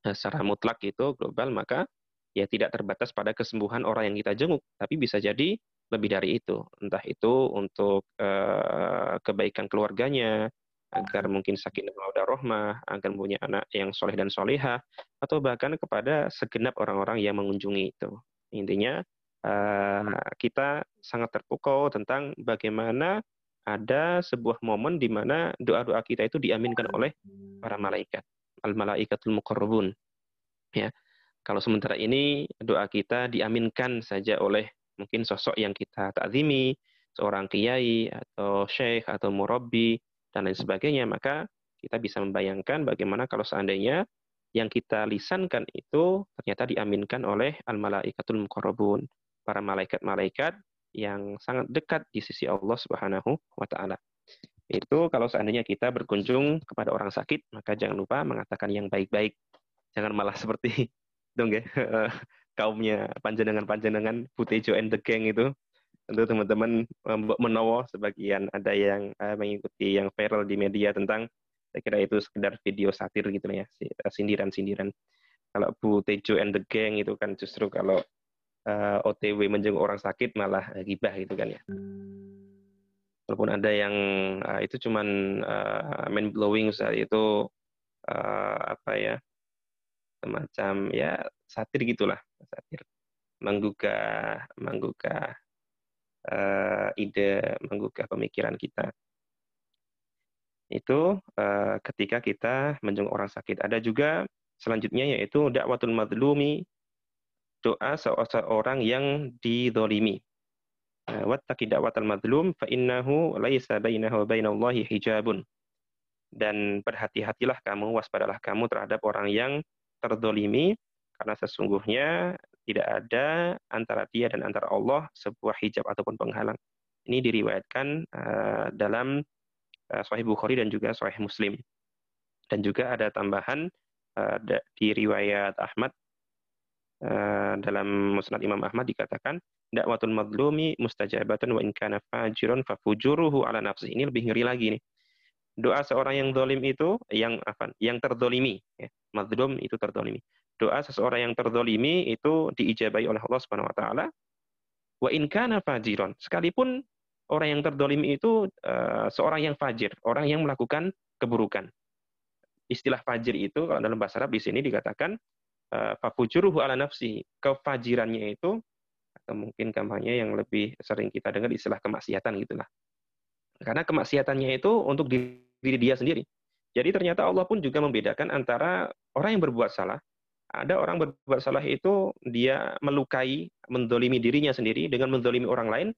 Nah, secara mutlak itu global, maka ya tidak terbatas pada kesembuhan orang yang kita jenguk, tapi bisa jadi lebih dari itu. Entah itu untuk uh, kebaikan keluarganya, agar mungkin sakinah mawaddah rahmah, agar punya anak yang soleh dan soleha, atau bahkan kepada segenap orang-orang yang mengunjungi itu. Intinya uh, kita sangat terpukau tentang bagaimana ada sebuah momen di mana doa-doa kita itu diaminkan oleh para malaikat al-malaikatul muqarrabun. Ya. Kalau sementara ini doa kita diaminkan saja oleh mungkin sosok yang kita takzimi, seorang kiai atau syekh atau murabbi dan lain sebagainya, maka kita bisa membayangkan bagaimana kalau seandainya yang kita lisankan itu ternyata diaminkan oleh al-malaikatul muqarrabun, para malaikat-malaikat yang sangat dekat di sisi Allah Subhanahu wa taala. Itu kalau seandainya kita berkunjung kepada orang sakit, maka jangan lupa mengatakan yang baik-baik. Jangan malah seperti dong ya kaumnya panjenengan-panjenengan Putejo and the Gang itu. Tentu teman-teman menowo sebagian ada yang uh, mengikuti yang viral di media tentang saya kira itu sekedar video satir gitu ya, eh, sindiran-sindiran. Kalau Bu Tejo and the Gang itu kan justru kalau uh, eh, OTW menjenguk orang sakit malah gibah gitu kan ya walaupun ada yang uh, itu cuman uh, mind blowing saat itu uh, apa ya semacam ya satir gitulah satir. Menggugah menggugah uh, ide menggugah pemikiran kita. Itu uh, ketika kita menjenguk orang sakit. Ada juga selanjutnya yaitu dakwatul madlumi doa seorang yang didolimi. Eh, wattaqi da'watal madlum fa innahu laisa bainahu wa bainallahi hijabun. Dan berhati-hatilah kamu, waspadalah kamu terhadap orang yang terdolimi, karena sesungguhnya tidak ada antara dia dan antara Allah sebuah hijab ataupun penghalang. Ini diriwayatkan uh, dalam uh, Sahih Bukhari dan juga Sahih Muslim. Dan juga ada tambahan uh, di riwayat Ahmad uh, dalam Musnad Imam Ahmad dikatakan dakwatul madlumi mustajabatan wa in kana fajiran fafujuruhu ala nafsi. Ini lebih ngeri lagi nih. Doa seorang yang dolim itu yang apa? Yang terdolimi. Ya. Itu terdolimi. Doa seseorang yang terdolimi itu diijabai oleh Allah Subhanahu Wa Taala. Wa in kana fajiran. Sekalipun orang yang terdolimi itu uh, seorang yang fajir, orang yang melakukan keburukan. Istilah fajir itu kalau dalam bahasa Arab di sini dikatakan uh, fafujuruhu ala nafsi. Kefajirannya itu atau mungkin kampanye yang lebih sering kita dengar istilah kemaksiatan gitulah. Karena kemaksiatannya itu untuk diri dia sendiri. Jadi ternyata Allah pun juga membedakan antara orang yang berbuat salah. Ada orang berbuat salah itu dia melukai, mendolimi dirinya sendiri dengan mendolimi orang lain.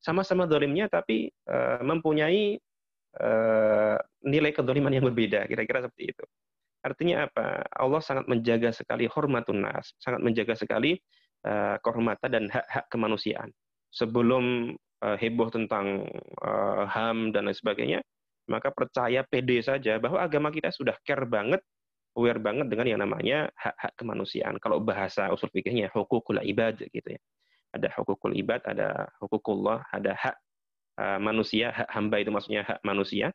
Sama-sama dolimnya tapi uh, mempunyai uh, nilai kedoliman yang berbeda. Kira-kira seperti itu. Artinya apa? Allah sangat menjaga sekali hormatun nas, sangat menjaga sekali uh, kehormatan dan hak-hak kemanusiaan. Sebelum heboh tentang HAM dan lain sebagainya, maka percaya pede saja bahwa agama kita sudah care banget, aware banget dengan yang namanya hak-hak kemanusiaan. Kalau bahasa usul fikihnya hukukul ibad gitu ya. Ada hukukul ibad, ada hukukullah, ada hak uh, manusia, hak hamba itu maksudnya hak manusia.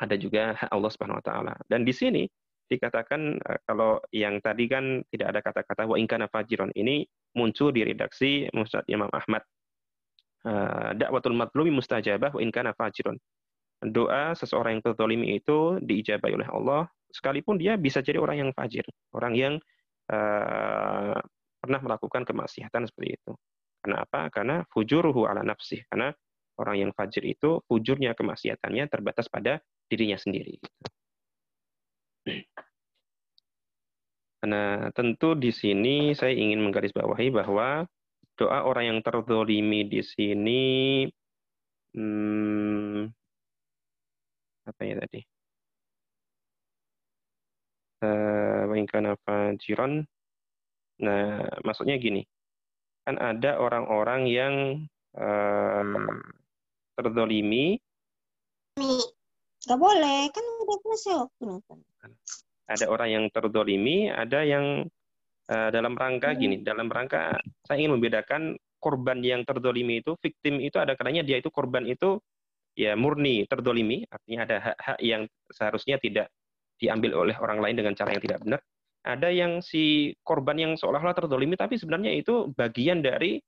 Ada juga hak Allah Subhanahu wa taala. Dan di sini dikatakan kalau yang tadi kan tidak ada kata-kata wa ingkana fajiron ini muncul di redaksi Musnad Imam Ahmad. Uh, dakwatul matlumi mustajabah wa in kana fajirun. Doa seseorang yang tertolimi itu diijabai oleh Allah, sekalipun dia bisa jadi orang yang fajir, orang yang uh, pernah melakukan kemaksiatan seperti itu. Kenapa? Karena fujuruhu ala nafsih. Karena orang yang fajir itu fujurnya kemaksiatannya terbatas pada dirinya sendiri. Nah, tentu di sini saya ingin menggarisbawahi bahwa doa orang yang terdolimi di sini, hmm, apa ya tadi? Uh, jiron. Nah, maksudnya gini, kan ada orang-orang yang uh, terdolimi. Gak boleh, kan udah selesai waktu ada orang yang terdolimi, ada yang uh, dalam rangka hmm. gini, dalam rangka saya ingin membedakan korban yang terdolimi itu, victim itu ada kalanya dia itu korban itu ya murni terdolimi, artinya ada hak-hak yang seharusnya tidak diambil oleh orang lain dengan cara yang tidak benar. Ada yang si korban yang seolah-olah terdolimi, tapi sebenarnya itu bagian dari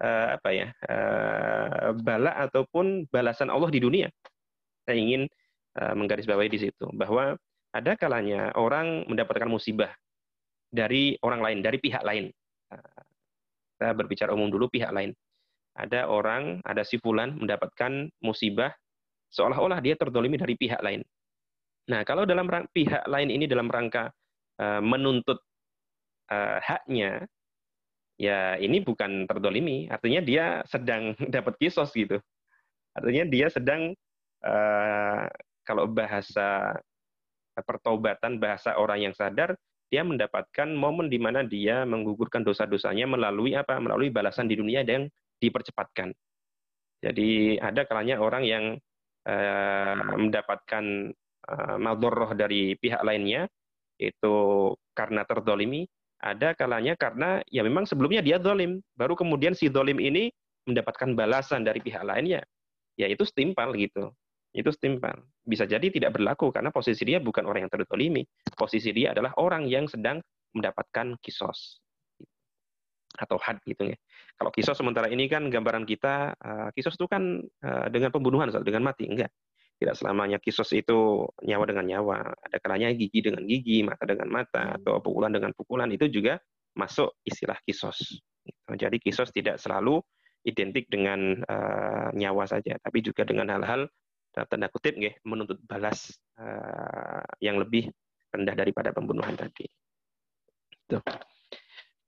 uh, apa ya uh, bala ataupun balasan Allah di dunia. Saya ingin uh, menggarisbawahi di situ bahwa ada kalanya orang mendapatkan musibah dari orang lain, dari pihak lain. Kita berbicara umum dulu pihak lain. Ada orang, ada si fulan mendapatkan musibah seolah-olah dia terdolimi dari pihak lain. Nah, kalau dalam pihak lain ini dalam rangka uh, menuntut uh, haknya, ya ini bukan terdolimi, artinya dia sedang dapat kisos gitu. Artinya dia sedang uh, kalau bahasa pertobatan bahasa orang yang sadar, dia mendapatkan momen di mana dia menggugurkan dosa-dosanya melalui apa? Melalui balasan di dunia yang dipercepatkan. Jadi ada kalanya orang yang uh, mendapatkan madorroh dari pihak lainnya itu karena terdolimi. Ada kalanya karena ya memang sebelumnya dia dolim, baru kemudian si dolim ini mendapatkan balasan dari pihak lainnya, ya itu setimpal gitu itu setimpal. Bisa jadi tidak berlaku karena posisi dia bukan orang yang terdolimi. Posisi dia adalah orang yang sedang mendapatkan kisos atau had gitu ya. Kalau kisos sementara ini kan gambaran kita uh, kisos itu kan uh, dengan pembunuhan dengan mati enggak. Tidak selamanya kisos itu nyawa dengan nyawa. Ada kalanya gigi dengan gigi, mata dengan mata, atau pukulan dengan pukulan itu juga masuk istilah kisos. Gitu. Jadi kisos tidak selalu identik dengan uh, nyawa saja, tapi juga dengan hal-hal tanda kutip nggih, menuntut balas uh, yang lebih rendah daripada pembunuhan tadi. Tuh.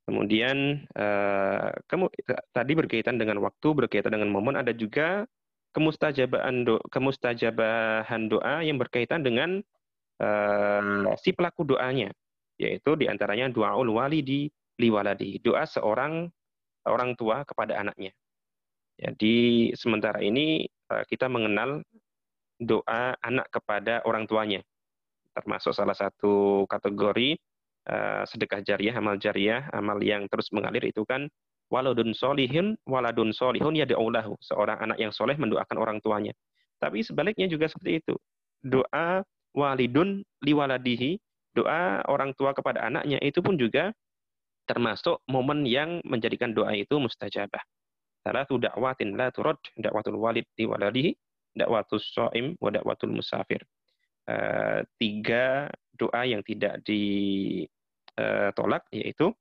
Kemudian uh, kemu tadi berkaitan dengan waktu, berkaitan dengan momen, ada juga kemustajabahan do kemustajabahan doa yang berkaitan dengan uh, si pelaku doanya, yaitu di antaranya doaul walidi liwaladi, doa seorang orang tua kepada anaknya. Jadi sementara ini kita mengenal doa anak kepada orang tuanya. Termasuk salah satu kategori uh, sedekah jariah, amal jariah, amal yang terus mengalir itu kan waladun solihin, waladun solihun ya. Seorang anak yang soleh mendoakan orang tuanya. Tapi sebaliknya juga seperti itu. Doa walidun liwaladihi, doa orang tua kepada anaknya itu pun juga termasuk momen yang menjadikan doa itu mustajabah. Salah tu dakwatin la turad, dakwatul walid liwaladihi, dakwatul so'im wa dakwatul musafir. Uh, tiga doa yang tidak ditolak yaitu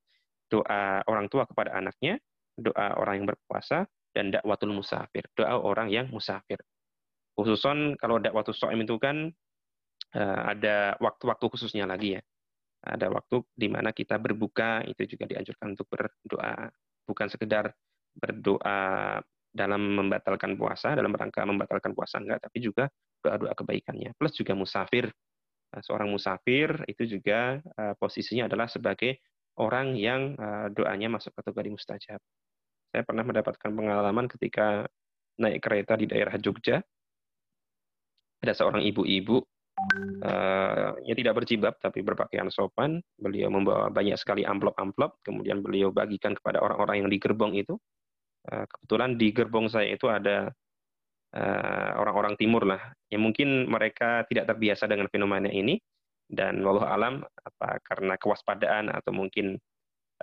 doa orang tua kepada anaknya, doa orang yang berpuasa, dan dakwatul musafir, doa orang yang musafir. Khususon kalau dakwatul so'im itu kan uh, ada waktu-waktu khususnya lagi ya. Ada waktu di mana kita berbuka, itu juga dianjurkan untuk berdoa. Bukan sekedar berdoa dalam membatalkan puasa, dalam rangka membatalkan puasa enggak, tapi juga doa-doa kebaikannya. Plus juga musafir. Nah, seorang musafir itu juga uh, posisinya adalah sebagai orang yang uh, doanya masuk kategori mustajab. Saya pernah mendapatkan pengalaman ketika naik kereta di daerah Jogja. Ada seorang ibu-ibu uh, yang tidak berjibab tapi berpakaian sopan. Beliau membawa banyak sekali amplop-amplop, kemudian beliau bagikan kepada orang-orang yang di gerbong itu Eh, kebetulan di gerbong saya itu ada eh, orang-orang timur lah. Yang mungkin mereka tidak terbiasa dengan fenomena ini. Dan walau alam apa karena kewaspadaan atau mungkin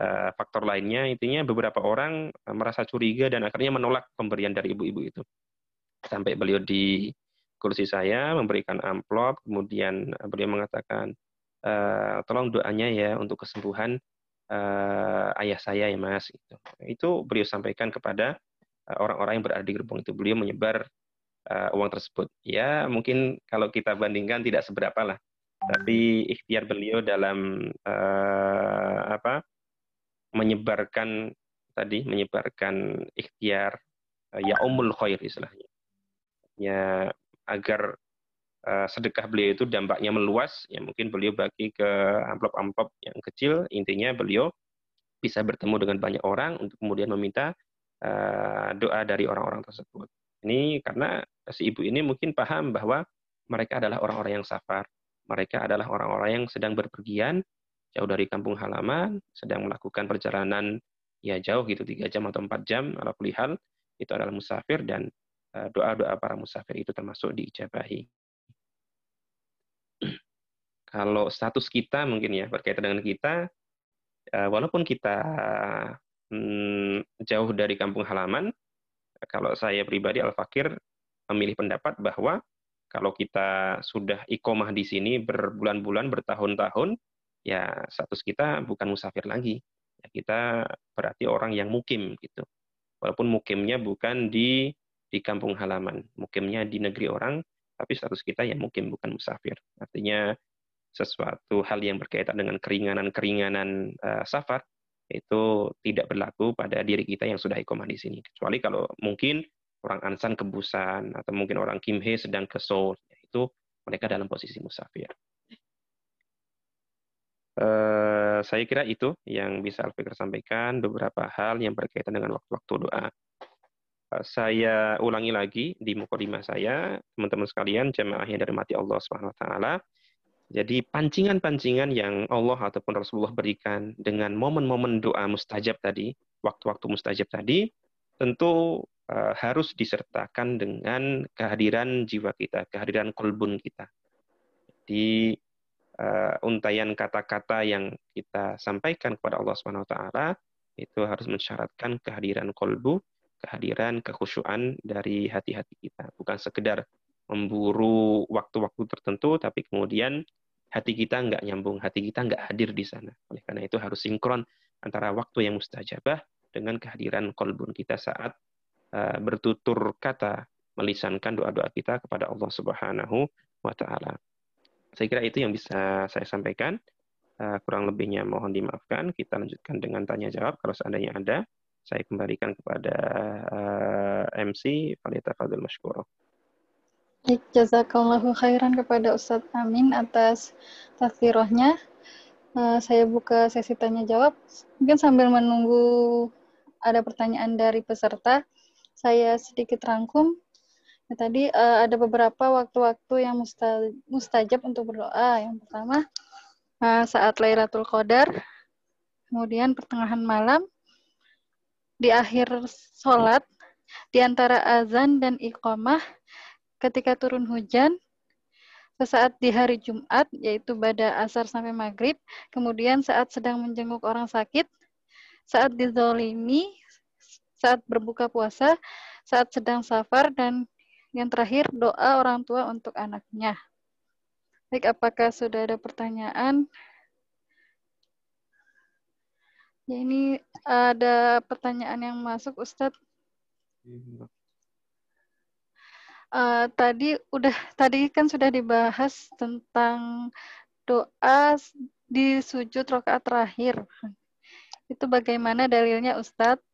uh, faktor lainnya, intinya beberapa orang merasa curiga dan akhirnya menolak pemberian dari ibu-ibu itu. Sampai beliau di kursi saya memberikan amplop, kemudian beliau mengatakan, uh, tolong doanya ya untuk kesembuhan uh, ayah saya ya mas. Itu, itu beliau sampaikan kepada orang-orang yang berada di gerbong itu. Beliau menyebar uh, uang tersebut. Ya mungkin kalau kita bandingkan tidak seberapa lah, tapi ikhtiar beliau dalam uh, apa menyebarkan tadi menyebarkan ikhtiar uh, ya umul khair istilahnya. Ya agar sedekah beliau itu dampaknya meluas, ya mungkin beliau bagi ke amplop-amplop yang kecil, intinya beliau bisa bertemu dengan banyak orang untuk kemudian meminta uh, doa dari orang-orang tersebut. Ini karena si ibu ini mungkin paham bahwa mereka adalah orang-orang yang safar. Mereka adalah orang-orang yang sedang berpergian jauh dari kampung halaman, sedang melakukan perjalanan ya jauh gitu tiga jam atau empat jam ala kulihal itu adalah musafir dan eh, doa-doa para musafir itu termasuk diijabahi. Kalau status kita mungkin ya berkaitan dengan kita, eh, walaupun kita hmm, jauh dari kampung halaman, kalau saya pribadi Al-Fakir memilih pendapat bahwa kalau kita sudah ikomah di sini berbulan-bulan, bertahun-tahun, ya status kita bukan musafir lagi. Ya, kita berarti orang yang mukim gitu. Walaupun mukimnya bukan di di kampung halaman, mukimnya di negeri orang, tapi status kita ya mukim bukan musafir. Artinya sesuatu hal yang berkaitan dengan keringanan-keringanan uh, safar itu tidak berlaku pada diri kita yang sudah ikomah di sini. Kecuali kalau mungkin orang Ansan ke Busan atau mungkin orang Kimhe sedang ke Seoul, itu mereka dalam posisi musafir. Uh, saya kira itu yang bisa Alfikir sampaikan, beberapa hal yang berkaitan dengan waktu-waktu doa. Uh, saya ulangi lagi di mukadimah saya, teman-teman sekalian, jemaah yang dari mati Allah Subhanahu wa taala, jadi pancingan-pancingan yang Allah ataupun Rasulullah berikan dengan momen-momen doa mustajab tadi, waktu-waktu mustajab tadi, tentu uh, harus disertakan dengan kehadiran jiwa kita, kehadiran kolbun kita. Di uh, untayan kata-kata yang kita sampaikan kepada Allah Subhanahu wa taala itu harus mensyaratkan kehadiran kolbu, kehadiran kekhusyuan dari hati-hati kita, bukan sekedar memburu waktu-waktu tertentu, tapi kemudian hati kita nggak nyambung, hati kita nggak hadir di sana. Oleh karena itu harus sinkron antara waktu yang mustajabah dengan kehadiran kolbun kita saat uh, bertutur kata melisankan doa-doa kita kepada Allah Subhanahu wa taala. Saya kira itu yang bisa saya sampaikan. Uh, kurang lebihnya mohon dimaafkan. Kita lanjutkan dengan tanya jawab kalau seandainya ada. Saya kembalikan kepada uh, MC Falita Fadil Mashkuro. Baik, jazakallahu khairan kepada Ustadz Amin atas tafsirahnya. Uh, saya buka sesi tanya jawab. Mungkin sambil menunggu ada pertanyaan dari peserta, saya sedikit rangkum. Ya, tadi uh, ada beberapa waktu-waktu yang musta, mustajab untuk berdoa. Yang pertama uh, saat Lailatul Qadar, kemudian pertengahan malam, di akhir sholat, di antara azan dan iqamah, ketika turun hujan, sesaat di hari Jumat, yaitu pada asar sampai maghrib, kemudian saat sedang menjenguk orang sakit, saat dizolimi, saat berbuka puasa, saat sedang safar, dan yang terakhir doa orang tua untuk anaknya. Baik, apakah sudah ada pertanyaan? Ya, ini ada pertanyaan yang masuk, Ustadz. Uh, tadi udah tadi kan sudah dibahas tentang doa di sujud rokaat terakhir. Itu bagaimana dalilnya Ustadz?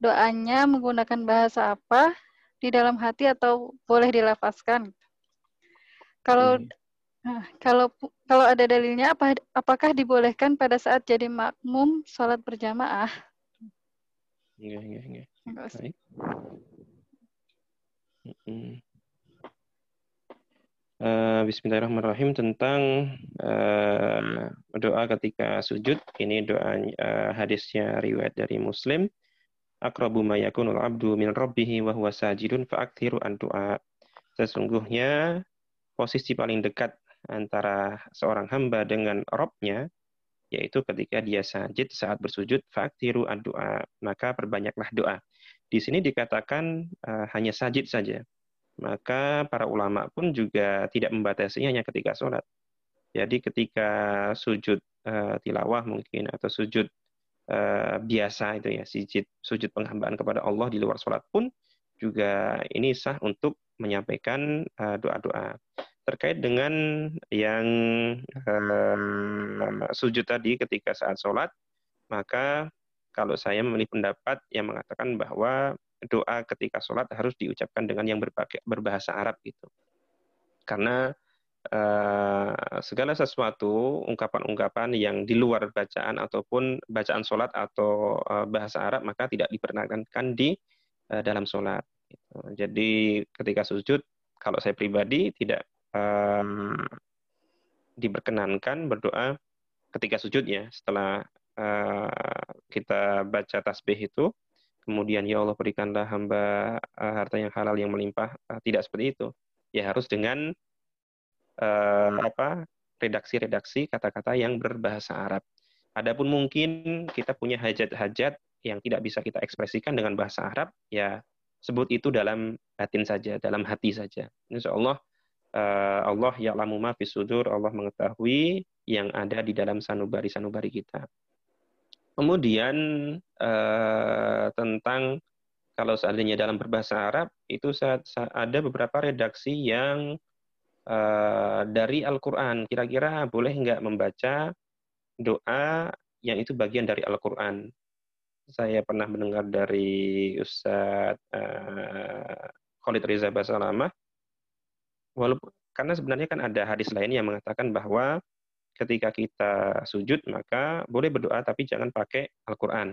Doanya menggunakan bahasa apa? Di dalam hati atau boleh dilafazkan? Kalau hmm. Nah, kalau kalau ada dalilnya apa apakah dibolehkan pada saat jadi makmum sholat berjamaah? Iya, iya, iya. Baik. Uh, Bismillahirrahmanirrahim tentang uh, doa ketika sujud. Ini doa uh, hadisnya riwayat dari Muslim. Akrabu ma yakunul abdu min rabbih wa huwa sajidun fa'akthiru an doa. Sesungguhnya posisi paling dekat antara seorang hamba dengan Robnya yaitu ketika dia sajid saat bersujud faktiru doa maka perbanyaklah doa. Di sini dikatakan uh, hanya sajid saja. Maka para ulama pun juga tidak membatasinya hanya ketika sholat. Jadi ketika sujud uh, tilawah mungkin atau sujud uh, biasa itu ya sujud sujud penghambaan kepada Allah di luar sholat pun juga ini sah untuk menyampaikan doa-doa. Uh, terkait dengan yang sujud tadi ketika saat sholat, maka kalau saya memilih pendapat yang mengatakan bahwa doa ketika sholat harus diucapkan dengan yang berbahasa Arab gitu. Karena uh, segala sesuatu ungkapan-ungkapan yang di luar bacaan ataupun bacaan sholat atau uh, bahasa Arab maka tidak diperkenankan di uh, dalam sholat. Gitu. Jadi ketika sujud, kalau saya pribadi tidak um, diperkenankan berdoa ketika sujud ya setelah kita baca tasbih itu kemudian ya Allah berikanlah hamba uh, harta yang halal yang melimpah. Uh, tidak seperti itu. Ya harus dengan uh, apa redaksi-redaksi kata-kata yang berbahasa Arab. Adapun mungkin kita punya hajat-hajat yang tidak bisa kita ekspresikan dengan bahasa Arab ya sebut itu dalam batin saja dalam hati saja. Insya Allah uh, Allah ya'lamu ma fi sudur, Allah mengetahui yang ada di dalam sanubari-sanubari kita. Kemudian uh, tentang kalau seandainya dalam berbahasa Arab itu ada beberapa redaksi yang uh, dari Al-Quran. Kira-kira boleh nggak membaca doa yang itu bagian dari Al-Quran? Saya pernah mendengar dari Ustadz uh, Khalid Riza Basalamah walaupun karena sebenarnya kan ada hadis lain yang mengatakan bahwa ketika kita sujud maka boleh berdoa tapi jangan pakai Al-Qur'an.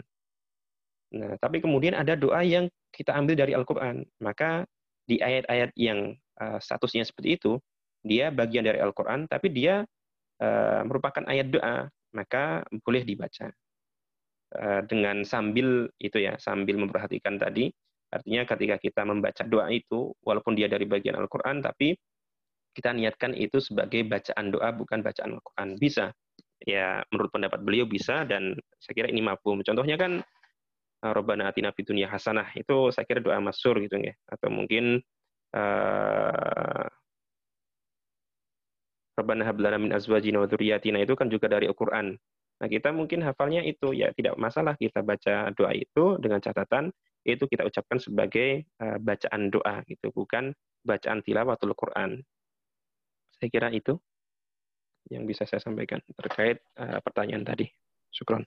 Nah, tapi kemudian ada doa yang kita ambil dari Al-Qur'an. Maka di ayat-ayat yang uh, statusnya seperti itu, dia bagian dari Al-Qur'an tapi dia uh, merupakan ayat doa, maka boleh dibaca. Uh, dengan sambil itu ya, sambil memperhatikan tadi Artinya ketika kita membaca doa itu, walaupun dia dari bagian Al-Quran, tapi kita niatkan itu sebagai bacaan doa bukan bacaan Al-Quran. Bisa. Ya, menurut pendapat beliau bisa dan saya kira ini mampu. Contohnya kan uh, Rabbana atina fid hasanah itu saya kira doa masyhur gitu ya. Atau mungkin uh, Rabbana hab lana min azwajina wa itu kan juga dari Al-Qur'an. Nah, kita mungkin hafalnya itu ya tidak masalah kita baca doa itu dengan catatan itu kita ucapkan sebagai uh, bacaan doa gitu, bukan bacaan tilawatul Quran. Saya kira itu yang bisa saya sampaikan terkait uh, pertanyaan tadi. Syukron.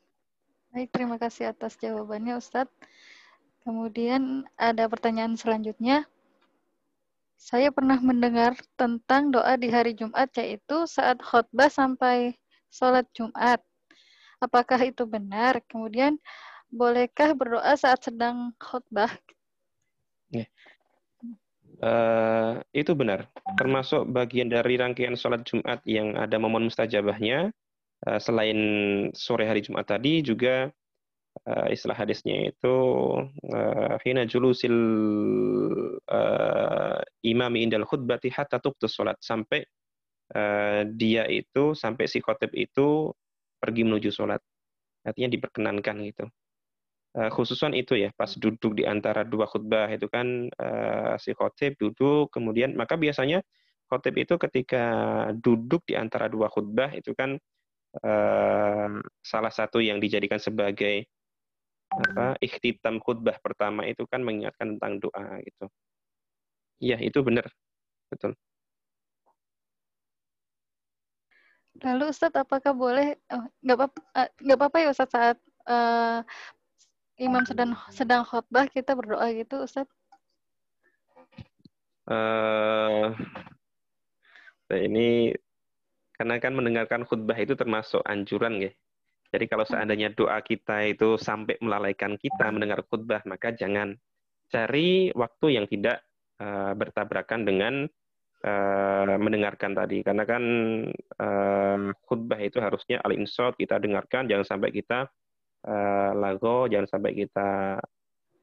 Baik, terima kasih atas jawabannya Ustadz. Kemudian ada pertanyaan selanjutnya. Saya pernah mendengar tentang doa di hari Jumat yaitu saat khutbah sampai sholat Jumat. Apakah itu benar? Kemudian bolehkah berdoa saat sedang khutbah? Uh, itu benar. Termasuk bagian dari rangkaian sholat Jumat yang ada momen mustajabahnya. Uh, selain sore hari Jumat tadi juga uh, istilah hadisnya itu hina julusil imami indal khutbati hatta tuqtus sholat sampai dia itu sampai si khotib itu pergi menuju sholat. Artinya diperkenankan gitu uh, khususan itu ya pas duduk di antara dua khutbah itu kan uh, si khotib duduk kemudian maka biasanya khotib itu ketika duduk di antara dua khutbah itu kan uh, salah satu yang dijadikan sebagai apa ikhtitam khutbah pertama itu kan mengingatkan tentang doa gitu. Iya, itu benar. Betul. Lalu Ustadz, apakah boleh, oh, nggak apa nggak apa-apa ya Ustadz saat uh, imam sedang sedang khutbah kita berdoa gitu Ustaz? Uh, ini karena kan mendengarkan khutbah itu termasuk anjuran ya. Jadi kalau seandainya doa kita itu sampai melalaikan kita mendengar khutbah, maka jangan cari waktu yang tidak uh, bertabrakan dengan uh, mendengarkan tadi. Karena kan uh, khutbah itu harusnya al-insot kita dengarkan, jangan sampai kita uh, lago jangan sampai kita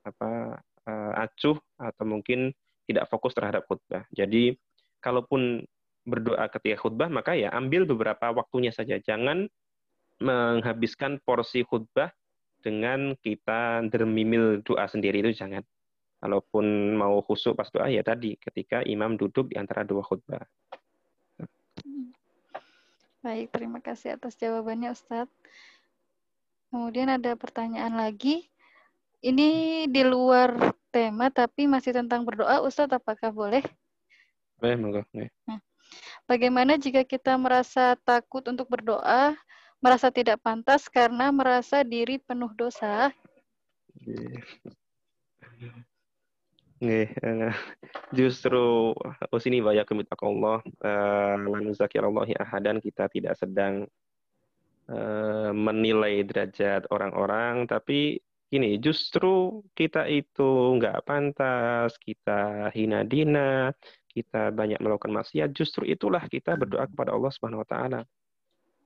apa uh, acuh atau mungkin tidak fokus terhadap khutbah. Jadi kalaupun berdoa ketika khutbah maka ya ambil beberapa waktunya saja. Jangan menghabiskan porsi khutbah dengan kita dermimil doa sendiri itu jangan. Kalaupun mau khusuk pas doa ya tadi ketika imam duduk di antara dua khutbah. Baik, terima kasih atas jawabannya Ustadz. Kemudian ada pertanyaan lagi. Ini di luar tema tapi masih tentang berdoa. Ustadz apakah boleh? Boleh, monggo. Nah, bagaimana jika kita merasa takut untuk berdoa, merasa tidak pantas karena merasa diri penuh dosa? Nggih, uh, justru oh sini banyak Allah uh, ahadan kita tidak sedang uh, menilai derajat orang-orang tapi gini justru kita itu nggak pantas kita hina dina kita banyak melakukan maksiat justru itulah kita berdoa kepada Allah Subhanahu wa taala.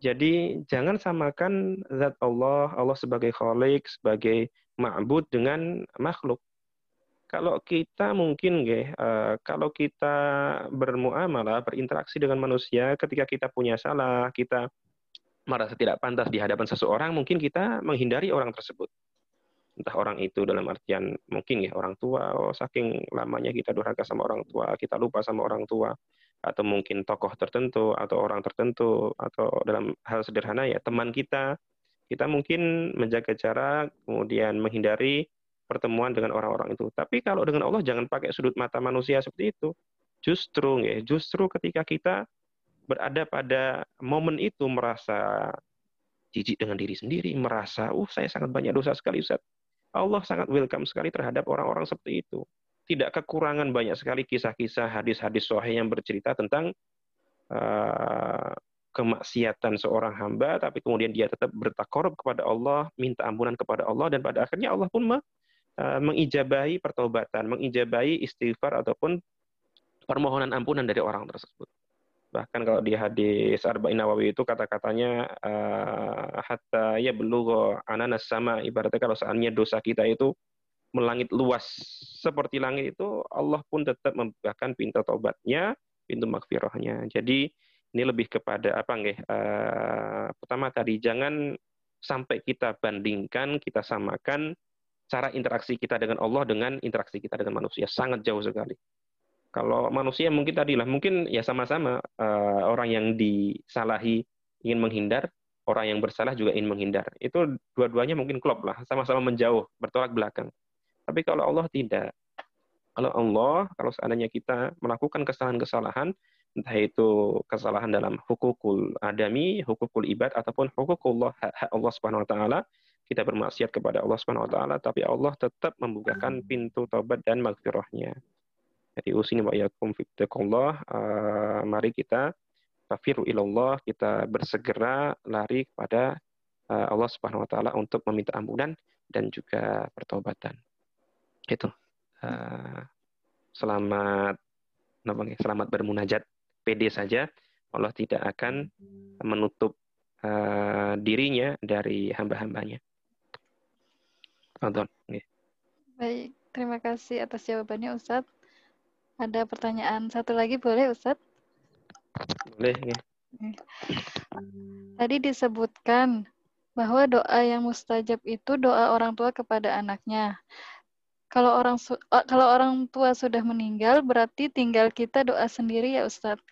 Jadi jangan samakan zat Allah Allah sebagai khalik sebagai ma'bud dengan makhluk. Kalau kita mungkin gak, uh, eh, kalau kita bermuamalah, berinteraksi dengan manusia, ketika kita punya salah, kita merasa tidak pantas di hadapan seseorang, mungkin kita menghindari orang tersebut. Entah orang itu dalam artian mungkin ya orang tua, oh saking lamanya kita durhaka sama orang tua, kita lupa sama orang tua, atau mungkin tokoh tertentu atau orang tertentu atau dalam hal sederhana ya teman kita, kita mungkin menjaga jarak, kemudian menghindari pertemuan dengan orang-orang itu. Tapi kalau dengan Allah jangan pakai sudut mata manusia seperti itu. Justru ya, justru ketika kita berada pada momen itu merasa jijik dengan diri sendiri, merasa, uh saya sangat banyak dosa sekali Ustaz. Allah sangat welcome sekali terhadap orang-orang seperti itu. Tidak kekurangan banyak sekali kisah-kisah hadis-hadis sahih yang bercerita tentang uh, kemaksiatan seorang hamba, tapi kemudian dia tetap bertakorup kepada Allah, minta ampunan kepada Allah, dan pada akhirnya Allah pun Eh, mengijabahi pertobatan, mengijabahi istighfar ataupun permohonan ampunan dari orang tersebut. Bahkan kalau di hadis Arba'in Nawawi itu kata-katanya uh, hatta ya belugha ananas sama ibaratnya kalau seandainya dosa kita itu melangit luas seperti langit itu Allah pun tetap membukakan pintu taubatnya, pintu makfirahnya. Jadi ini lebih kepada apa nggih? Uh, pertama tadi jangan sampai kita bandingkan, kita samakan cara interaksi kita dengan Allah dengan interaksi kita dengan manusia sangat jauh sekali. Kalau manusia mungkin tadi lah, mungkin ya sama-sama uh, orang yang disalahi ingin menghindar, orang yang bersalah juga ingin menghindar. Itu dua-duanya mungkin klop lah, sama-sama menjauh, bertolak belakang. Tapi kalau Allah tidak, kalau Allah, kalau seandainya kita melakukan kesalahan-kesalahan, entah itu kesalahan dalam hukukul adami, hukukul ibad, ataupun hukukullah, hak Allah subhanahu wa ta'ala, kita bermaksiat kepada Allah Subhanahu wa taala tapi Allah tetap membukakan hmm. pintu taubat dan maghfirahnya. Jadi usini wa yakum fittakullah uh, mari kita tafiru ilallah kita bersegera lari kepada uh, Allah Subhanahu wa taala untuk meminta ampunan dan juga pertobatan. Itu. Uh, selamat namanya selamat bermunajat pede saja Allah tidak akan menutup uh, dirinya dari hamba-hambanya. Baik, terima kasih atas jawabannya Ustadz. Ada pertanyaan satu lagi boleh Ustadz? Boleh. Ya. Tadi disebutkan bahwa doa yang mustajab itu doa orang tua kepada anaknya. Kalau orang kalau orang tua sudah meninggal berarti tinggal kita doa sendiri ya Ustadz.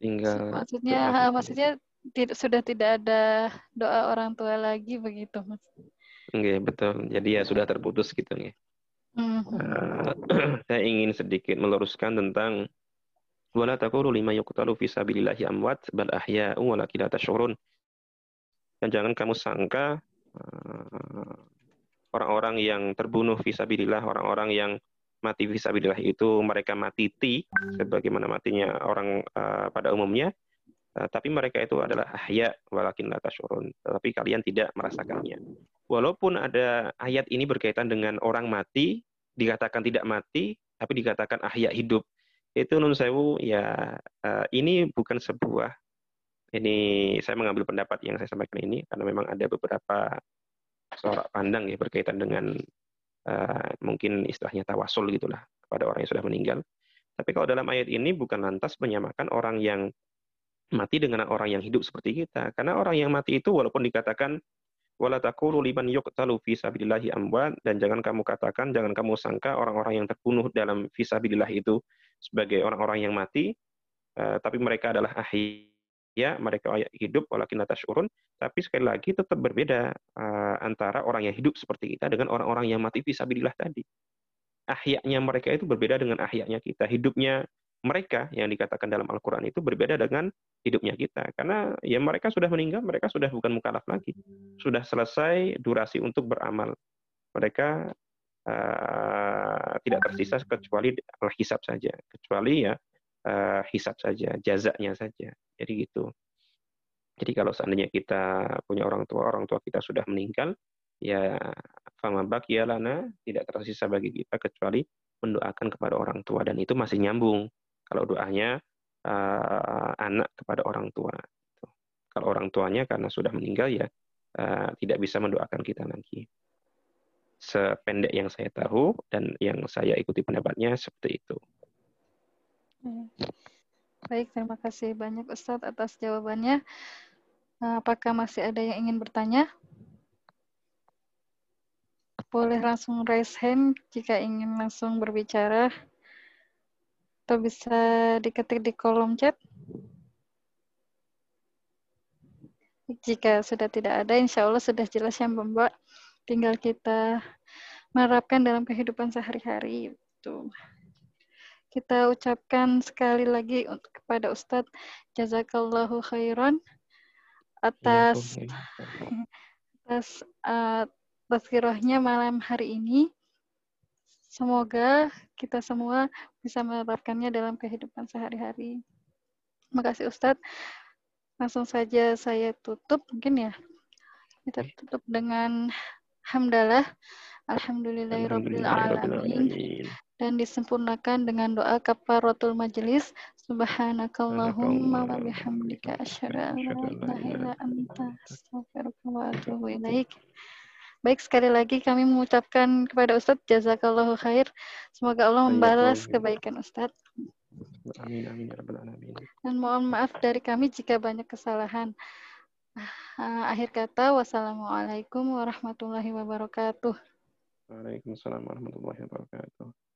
Tinggal. Maksudnya maksudnya tidak sudah tidak ada doa orang tua lagi begitu Mas. Oke, betul. Jadi ya sudah terputus gitu nih. Uh, saya ingin sedikit meluruskan tentang wala taqulu lima yuqtalu fi sabilillahi amwat bal ahya'u walakin la. Dan jangan kamu sangka uh, orang-orang yang terbunuh fisabilillah, orang-orang yang mati fisabilillah itu mereka mati ti sebagaimana matinya orang uh, pada umumnya Uh, tapi mereka itu adalah ahya walakin la tashurun. Tapi kalian tidak merasakannya. Walaupun ada ayat ini berkaitan dengan orang mati, dikatakan tidak mati, tapi dikatakan ahya hidup. Itu nun sewu ya uh, ini bukan sebuah ini saya mengambil pendapat yang saya sampaikan ini karena memang ada beberapa sorak pandang ya berkaitan dengan uh, mungkin istilahnya tawasul gitulah kepada orang yang sudah meninggal. Tapi kalau dalam ayat ini bukan lantas menyamakan orang yang mati dengan orang yang hidup seperti kita. Karena orang yang mati itu walaupun dikatakan wala taqulu liman yuqtalu fi sabilillahi amwat dan jangan kamu katakan jangan kamu sangka orang-orang yang terbunuh dalam fisabilillah itu sebagai orang-orang yang mati uh, tapi mereka adalah ahya mereka hidup walakin tashurun. Tapi sekali lagi tetap berbeda uh, antara orang yang hidup seperti kita dengan orang-orang yang mati fisabilillah tadi. Ahyaknya mereka itu berbeda dengan ahyaknya kita. Hidupnya mereka yang dikatakan dalam Al-Quran itu berbeda dengan hidupnya kita. Karena ya mereka sudah meninggal, mereka sudah bukan mukalaf lagi. Sudah selesai durasi untuk beramal. Mereka uh, tidak tersisa kecuali hisap saja. Kecuali ya uh, hisap saja, jazaknya saja. Jadi gitu. Jadi kalau seandainya kita punya orang tua, orang tua kita sudah meninggal, ya fama ya lana tidak tersisa bagi kita kecuali mendoakan kepada orang tua dan itu masih nyambung kalau doanya uh, anak kepada orang tua. Kalau orang tuanya karena sudah meninggal ya uh, tidak bisa mendoakan kita lagi. Sependek yang saya tahu dan yang saya ikuti pendapatnya seperti itu. Baik, terima kasih banyak Ustadz atas jawabannya. Eh, apakah masih ada yang ingin bertanya? Boleh langsung raise hand jika ingin langsung berbicara atau bisa diketik di kolom chat. Jika sudah tidak ada, insya Allah sudah jelas yang membuat tinggal kita menerapkan dalam kehidupan sehari-hari. Itu. Kita ucapkan sekali lagi untuk kepada Ustadz Jazakallahu khairan atas ya, atas uh, tazkirahnya malam hari ini. Semoga kita semua bisa menerapkannya dalam kehidupan sehari-hari. Terima kasih Ustadz. Langsung saja saya tutup mungkin ya. Kita tutup dengan hamdalah. Alhamdulillahirrabbilalamin. Dan disempurnakan dengan doa kafaratul majelis. Subhanakallahumma wa bihamdika asyhadu an la ilaha illa anta astaghfiruka wa atubu ilaik. Baik, sekali lagi kami mengucapkan kepada Ustadz jazakallahu khair. Semoga Allah membalas kebaikan Ustadz. Amin, amin, ya alamin. Dan mohon maaf dari kami jika banyak kesalahan. Ah, akhir kata, wassalamualaikum warahmatullahi wabarakatuh. Waalaikumsalam warahmatullahi wabarakatuh.